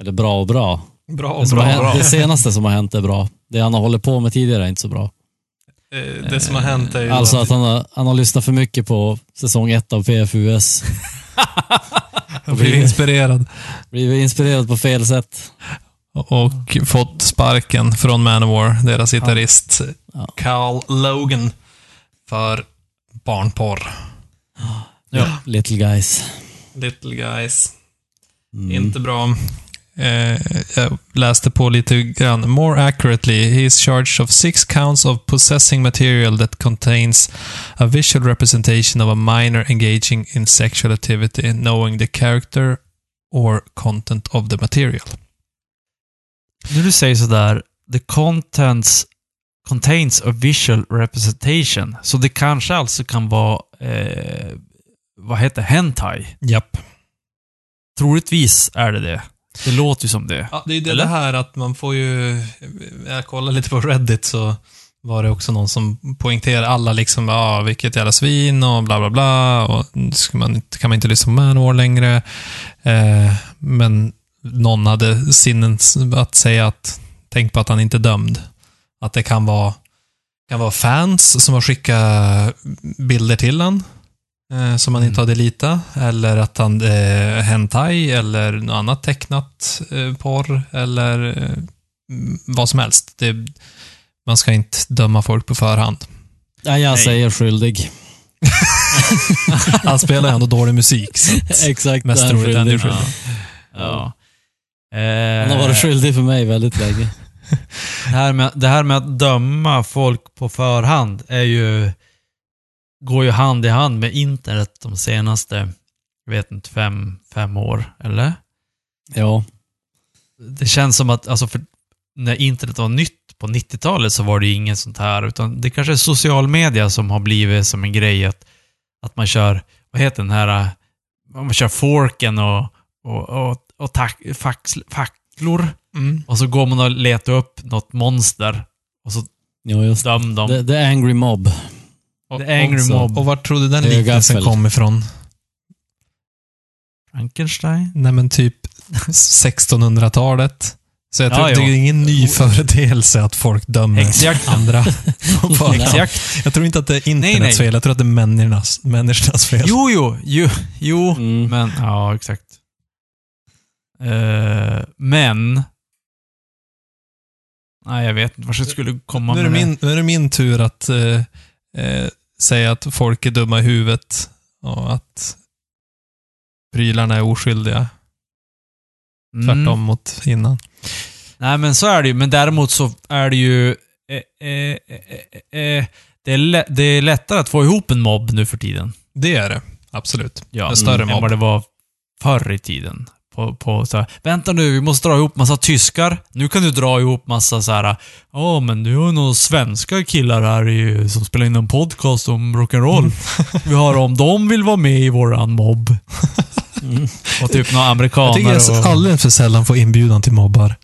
Eller bra och bra. Bra Det, som har hänt, det senaste som har hänt är bra. Det han har hållit på med tidigare är inte så bra. Eh, Det som har hänt är ju Alltså att han har, han har lyssnat för mycket på säsong ett av PFUS. han blivit inspirerad Blivit inspirerad på fel sätt. och fått sparken från Manowar, deras gitarrist Ja. Carl Logan, för barnporr. Ja. Little guys. Little guys. Mm. Inte bra. Eh, jag läste på lite grann. More accurately, he is charged of six counts of possessing material that contains a visual representation of a minor engaging in sexual activity, knowing the character or content of the material. När du säger sådär, the contents contains a visual representation. Så det kanske alltså kan vara eh, vad heter hentai. Japp. Troligtvis är det det. Det låter ju som det. Ja, det är det, Eller? det här att man får ju... Jag kollar lite på Reddit så var det också någon som poängterade alla liksom, ja, vilket jävla svin och bla bla bla och ska man, kan man inte lyssna på Manowar längre. Eh, men någon hade sinnen att säga att, tänk på att han inte är dömd. Att det kan vara, kan vara fans som har skickat bilder till han eh, som man inte har deletat. Eller att han eh, hentai eller något annat tecknat eh, porr eller eh, mm, vad som helst. Det, man ska inte döma folk på förhand. Ja, jag Nej. säger skyldig. Han spelar ju ändå dålig musik. Så Exakt, mest troligt är han skyldig. skyldig. Ja. Han har varit Eh, skyldig för mig väldigt länge. Det här, med, det här med att döma folk på förhand är ju, går ju hand i hand med internet de senaste, jag vet inte, fem, fem år, eller? Ja. Det känns som att, alltså för när internet var nytt på 90-talet så var det ju inget sånt här, utan det kanske är social media som har blivit som en grej att, att man kör, vad heter den här, äh, man kör forken och, och, och, och tack, fax, facklor Mm. och så går man och letar upp något monster och så Jo, just döm dem. The, the Angry Mob. Och, The Angry också- Mob. Och vart trodde den liknelsen kom ifrån? Frankenstein? Nej men typ 1600-talet. Så jag Ja, tror ja. det är ingen ny företeelse att folk dömer Exakt. andra. Exakt. Jag tror inte att det är internets nej. fel, jag tror att det är människornas, människornas fel. Jo, jo, jo, jo Mm. men ja, exakt. Eh, men... Nej, jag vet inte vart jag skulle komma nu, är det med min, nu är det min tur att eh, eh, säga att folk är dumma i huvudet och att prylarna är oskyldiga. Mm. Tvärtom mot innan. Nej, men så är det ju. Men däremot så är det ju... Eh, eh, eh, eh, det, är det är lättare att få ihop en mobb nu för tiden. Det är det. Absolut. Ja, En större än mobb. vad det var förr i tiden. På, på så här, vänta nu, vi måste dra ihop massa tyskar. Nu kan du dra ihop massa så här. ja men nu har några svenska killar här i, som spelar in en podcast om rock'n'roll. vi har om de vill vara med i våran mobb. Och typ några Jag amerikaner tycker jag och... alldeles för sällan får inbjudan till mobbar.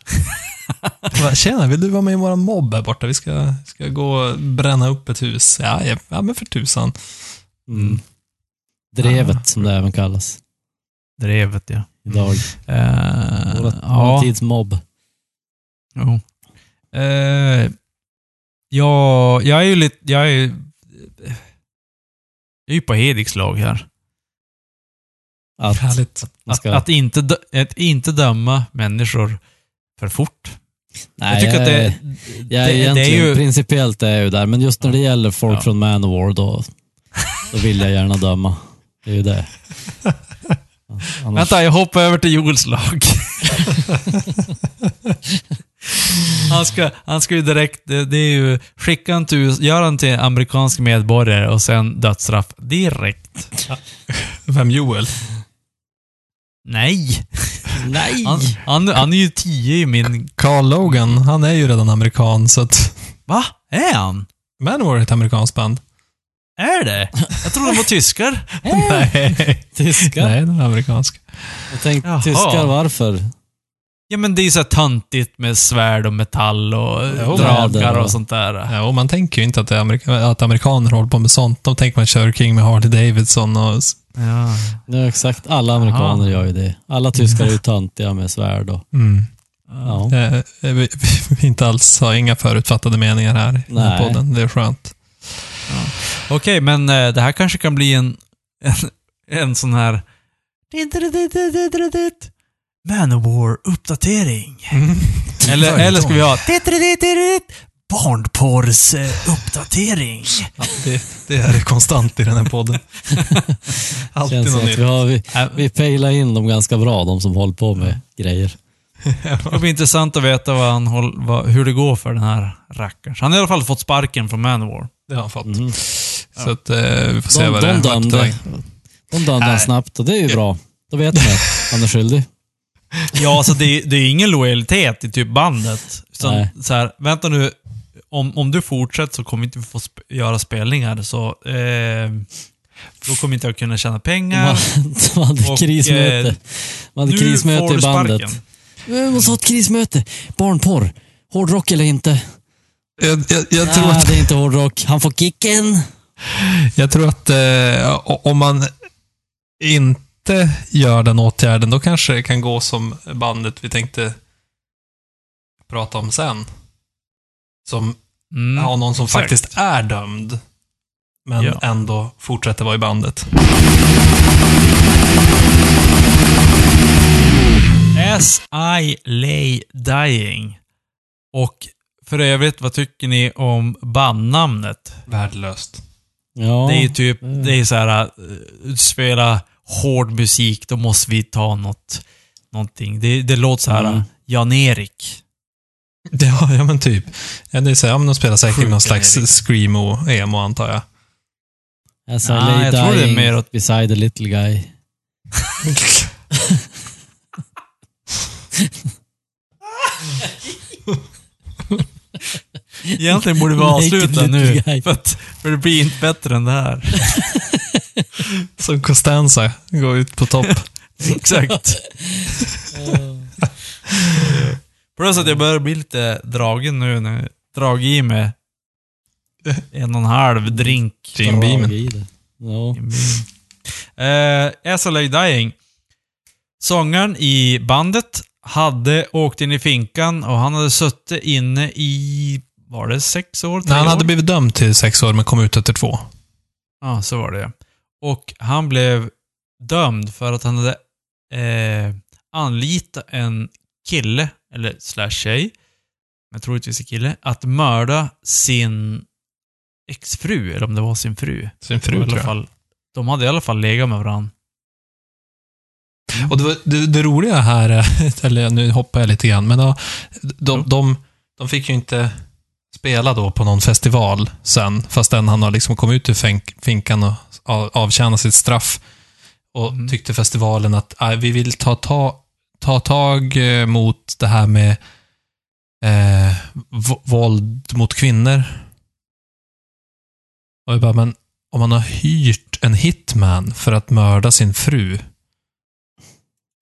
Bara, Tjena, vill du vara med i våran mobb här borta? Vi ska, ska gå och bränna upp ett hus. Ja, ja, ja men för tusan. Mm. Drevet, som det även kallas Drevet ja. Idag. Eh, Våra, ja. tids mobb. Jo. Eh, ja, jag är ju lite... Jag är, jag är ju på Hediks lag här. Att, Att, ska, att, inte, att inte döma människor för fort. nej, jag tycker att det, jag, det, jag är det är ju... principiellt är jag ju där, men just när det gäller folk Ja. från Manowar, då, då vill jag gärna döma. Det är ju det. Annars, Vänta, jag hoppar över till Joels lag. han, ska, han ska ju direkt... Det, det är ju... Skicka han till... Gör han till amerikansk medborgare och sen dödsstraff direkt. Vem Joel? Nej! Nej! Han, han, han är ju tio i min... Carl Logan, han är ju redan amerikan, så att Va? Är han? Manowar är ett amerikanskt band. Är det? Jag trodde de var tyskar. Nej. Tyskar? Nej, den är amerikansk. Jag tänkte, Jaha. tyskar, varför? Ja men det är ju så här töntigt med svärd och metall och Jo, dragar det och sånt där. Ja, och man tänker ju inte att, det är amerika att amerikaner håller på med sånt. De tänker man kör King med Harley Davidson och... s- Ja. Ja, exakt. Alla amerikaner gör ju det. Alla tyskar är ju töntiga med svärd och... Mm. Ja. Eh, eh, vi, vi inte alls har inga förutfattade meningar här i Nej. podden. Det är skönt. Okej, men eh, det här kanske kan bli en, en, en sån här... Manowar-uppdatering. Eller, eller ska vi ha... Barnporrs-uppdatering. Ja, det, det är konstant i den här podden. Alltid Känns något nytt. vi, har, vi, Äh, vi pejlar in dem ganska bra, de som håller på med grejer. Det blir intressant att veta vad han håll, vad, hur det går för den här rackaren. Han har i alla fall fått sparken från Manowar. Det har han fått. Så att, eh, vi får se De, vad det de är. det dömde, vägen. de dömde han Nej. snabbt och det är ju bra. Då vet man att han är skyldig. Ja, alltså det, det är ingen lojalitet i typ bandet. Nej. så här, vänta nu. Om, om du fortsätter så kommer vi inte få sp göra spelningar. Så, eh, Då kommer inte jag kunna tjäna pengar. de hade Och, krismöte. eh, De hade krismöte i bandet. sparken. Vi måste ha ett krismöte. Barnporr. Hårdrock eller inte? Jag, jag, jag tror Nej, att, det är inte hårdrock. Han får kicken. Jag tror att eh, om man inte gör den åtgärden, då kanske det kan gå som bandet vi tänkte prata om sen. Som Mm. har någon som exakt. faktiskt är dömd, men Ja. ändå fortsätter vara i bandet. As I lay dying. Och för övrigt, vad tycker ni om bandnamnet? Värdelöst. Ja. Det är ju typ, Mm. det är så här, uh, spela hård musik, då måste vi ta något, någonting. Det, det låter så här, Mm. Jan-Erik. Ja, ja men typ. Ja, det är så här, ja, men de spelar säkert Sjukt någon slags Erik. screamo-emo, antar jag. As I Nej, lay jag tror det är dying mer åt- beside the little guy. Egentligen borde vi avsluta nu, guy. för, att, för det blir inte bättre än det här. Som Costanza, går ut på topp. Exakt. Plus att jag börjar bli lite dragen nu jag dragit i mig en och en halv drink. Jim Beam. Drag i det. Ja. Eh, As I Lay Dying. Sångaren i bandet hade åkt in i finkan och han hade suttit inne i, var det sex år? Nej, han år? hade blivit dömd till sex år, men kom ut efter två. Ja, så var det. Och han blev dömd för att han hade eh, anlitat en kille, eller slash tjej, men troligtvis en kille, att mörda sin exfru, eller om det var sin fru. Sin I fru, alla tror jag. fall, de hade i alla fall legat med varandra. Och det, det, det roliga här, är- eller nu hoppar jag lite grann, men då, de, de, de fick ju inte spela då på någon festival sen, fastän han har liksom kommit ut ur finkan och av- avtjänat sitt straff. Och Mm. tyckte festivalen att "Nej, vi vill ta, ta, ta tag eh, mot det här med eh, våld mot kvinnor. Och jag bara, men om man har hyrt en hitman för att mörda sin fru,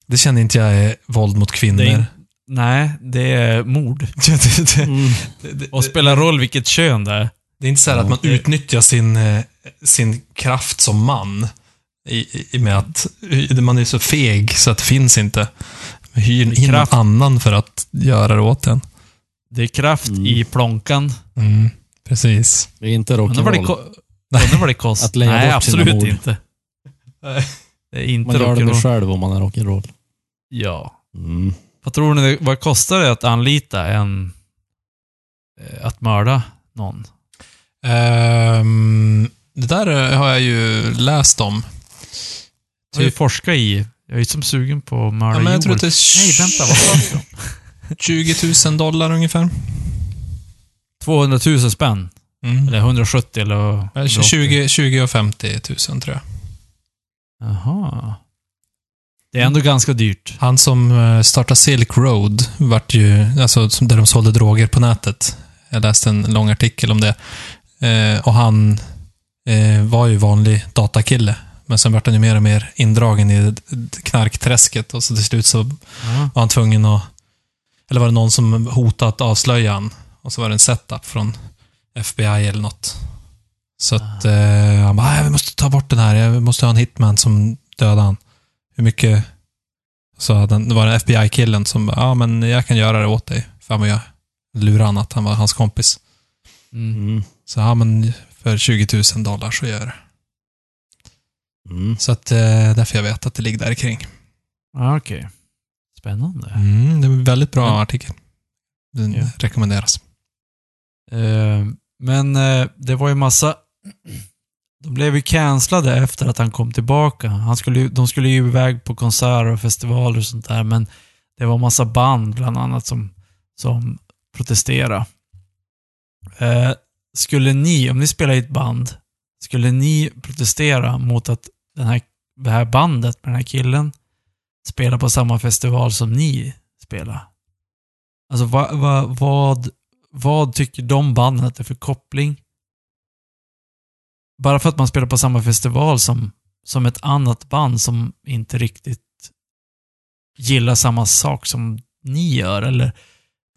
det känner inte jag är våld mot kvinnor. Det är Nej, det är mord. det, det, Mm. det, Och spelar roll vilket kön det är. det är inte så här att man utnyttjar sin, eh, sin kraft som man. I, i- med att man är så feg så att det finns inte. Hyr in någon Kraft. annan för att göra det åt en. Det är kraft Mm. i plånkan. Mm, precis. Det är inte rock'n'roll. undrar vad det kostar. Att leja Nej, bort sina absolut mord. inte. Det är inte Man gör det själv om man är rock'n'roll. Ja. Mm. Vad tror ni, vad kostar det att anlita en... eh, Att mörda någon? Ehm, det där eh, har jag ju läst om. Jag har ju Typ- forskat i. Jag är som sugen på att mörda Ja, men jag tror att det är Nej, vänta. Vad sa vi om? 20 000 dollar ungefär. 200 000 spänn? Mm. Eller 170 eller... vad- Eh, 180. 20, 20 och 50 000 tror jag. Jaha. Det är ändå ganska dyrt. Han som eh, startade Silk Road vart ju, alltså där de sålde droger på nätet. Jag läste en lång artikel om det. Eh, och han eh, var ju vanlig datakille. Men sen vart han ju mer och mer indragen i knarkträsket och så till slut så Ja. var han tvungen att... Eller var det någon som hotade att avslöja han? Och så var det en setup från FBI eller något. Så att eh, han bara, "Nej, vi måste ta bort den här. Jag måste ha en hitman som dödar han. Hur mycket? Så han, det var den FBI-killen som ja men jag kan göra det åt dig. Fan vad jag lurade han att han var hans kompis. Mm. Mm. Så ja men för 20 000 dollar så gör jag det. Mm. Så att eh, därför jag vet att det ligger där kring. Ja, Okej. Spännande. Mm, det är en väldigt bra Men- artikel. Den Ja. rekommenderas. Eh, men eh, det var ju massa... De blev ju cancellade efter att han kom tillbaka. Han skulle, de skulle ju iväg på konserter och festivaler och sånt där, men det var massa band bland annat som, som protesterade. Eh, skulle ni, om ni spelar i ett band, skulle ni protestera mot att den här, det här bandet med den här killen spelar på samma festival som ni spelar? Alltså va, va, vad vad tycker de banden att det är för koppling? Bara för att man spelar på samma festival som, som ett annat band som inte riktigt gillar samma sak som ni gör, eller,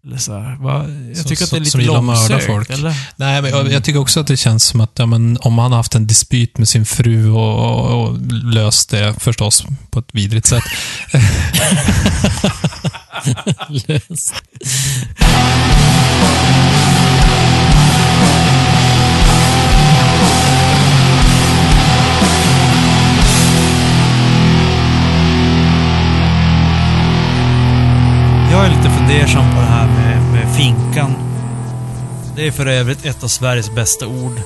eller så här. Jag Som- tycker att det är som- lite som långsökt, folk. eller? Nej, men jag, jag tycker också att det känns som att ja, men, om han har haft en dispyt med sin fru och, och, och löst det förstås på ett vidrigt sätt. Lös. Fundersam på det här med, med finkan. Det är för övrigt ett av Sveriges bästa ord.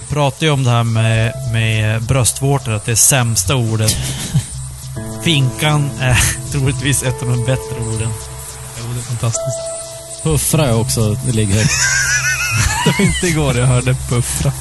Vi pratar ju om det här med, med bröstvårtor, att det är sämsta ordet. Finkan är troligtvis ett av de bättre orden. Jo, det är fantastiskt. Puffra är också, det ligger högt. Det var inte igår jag hörde puffra.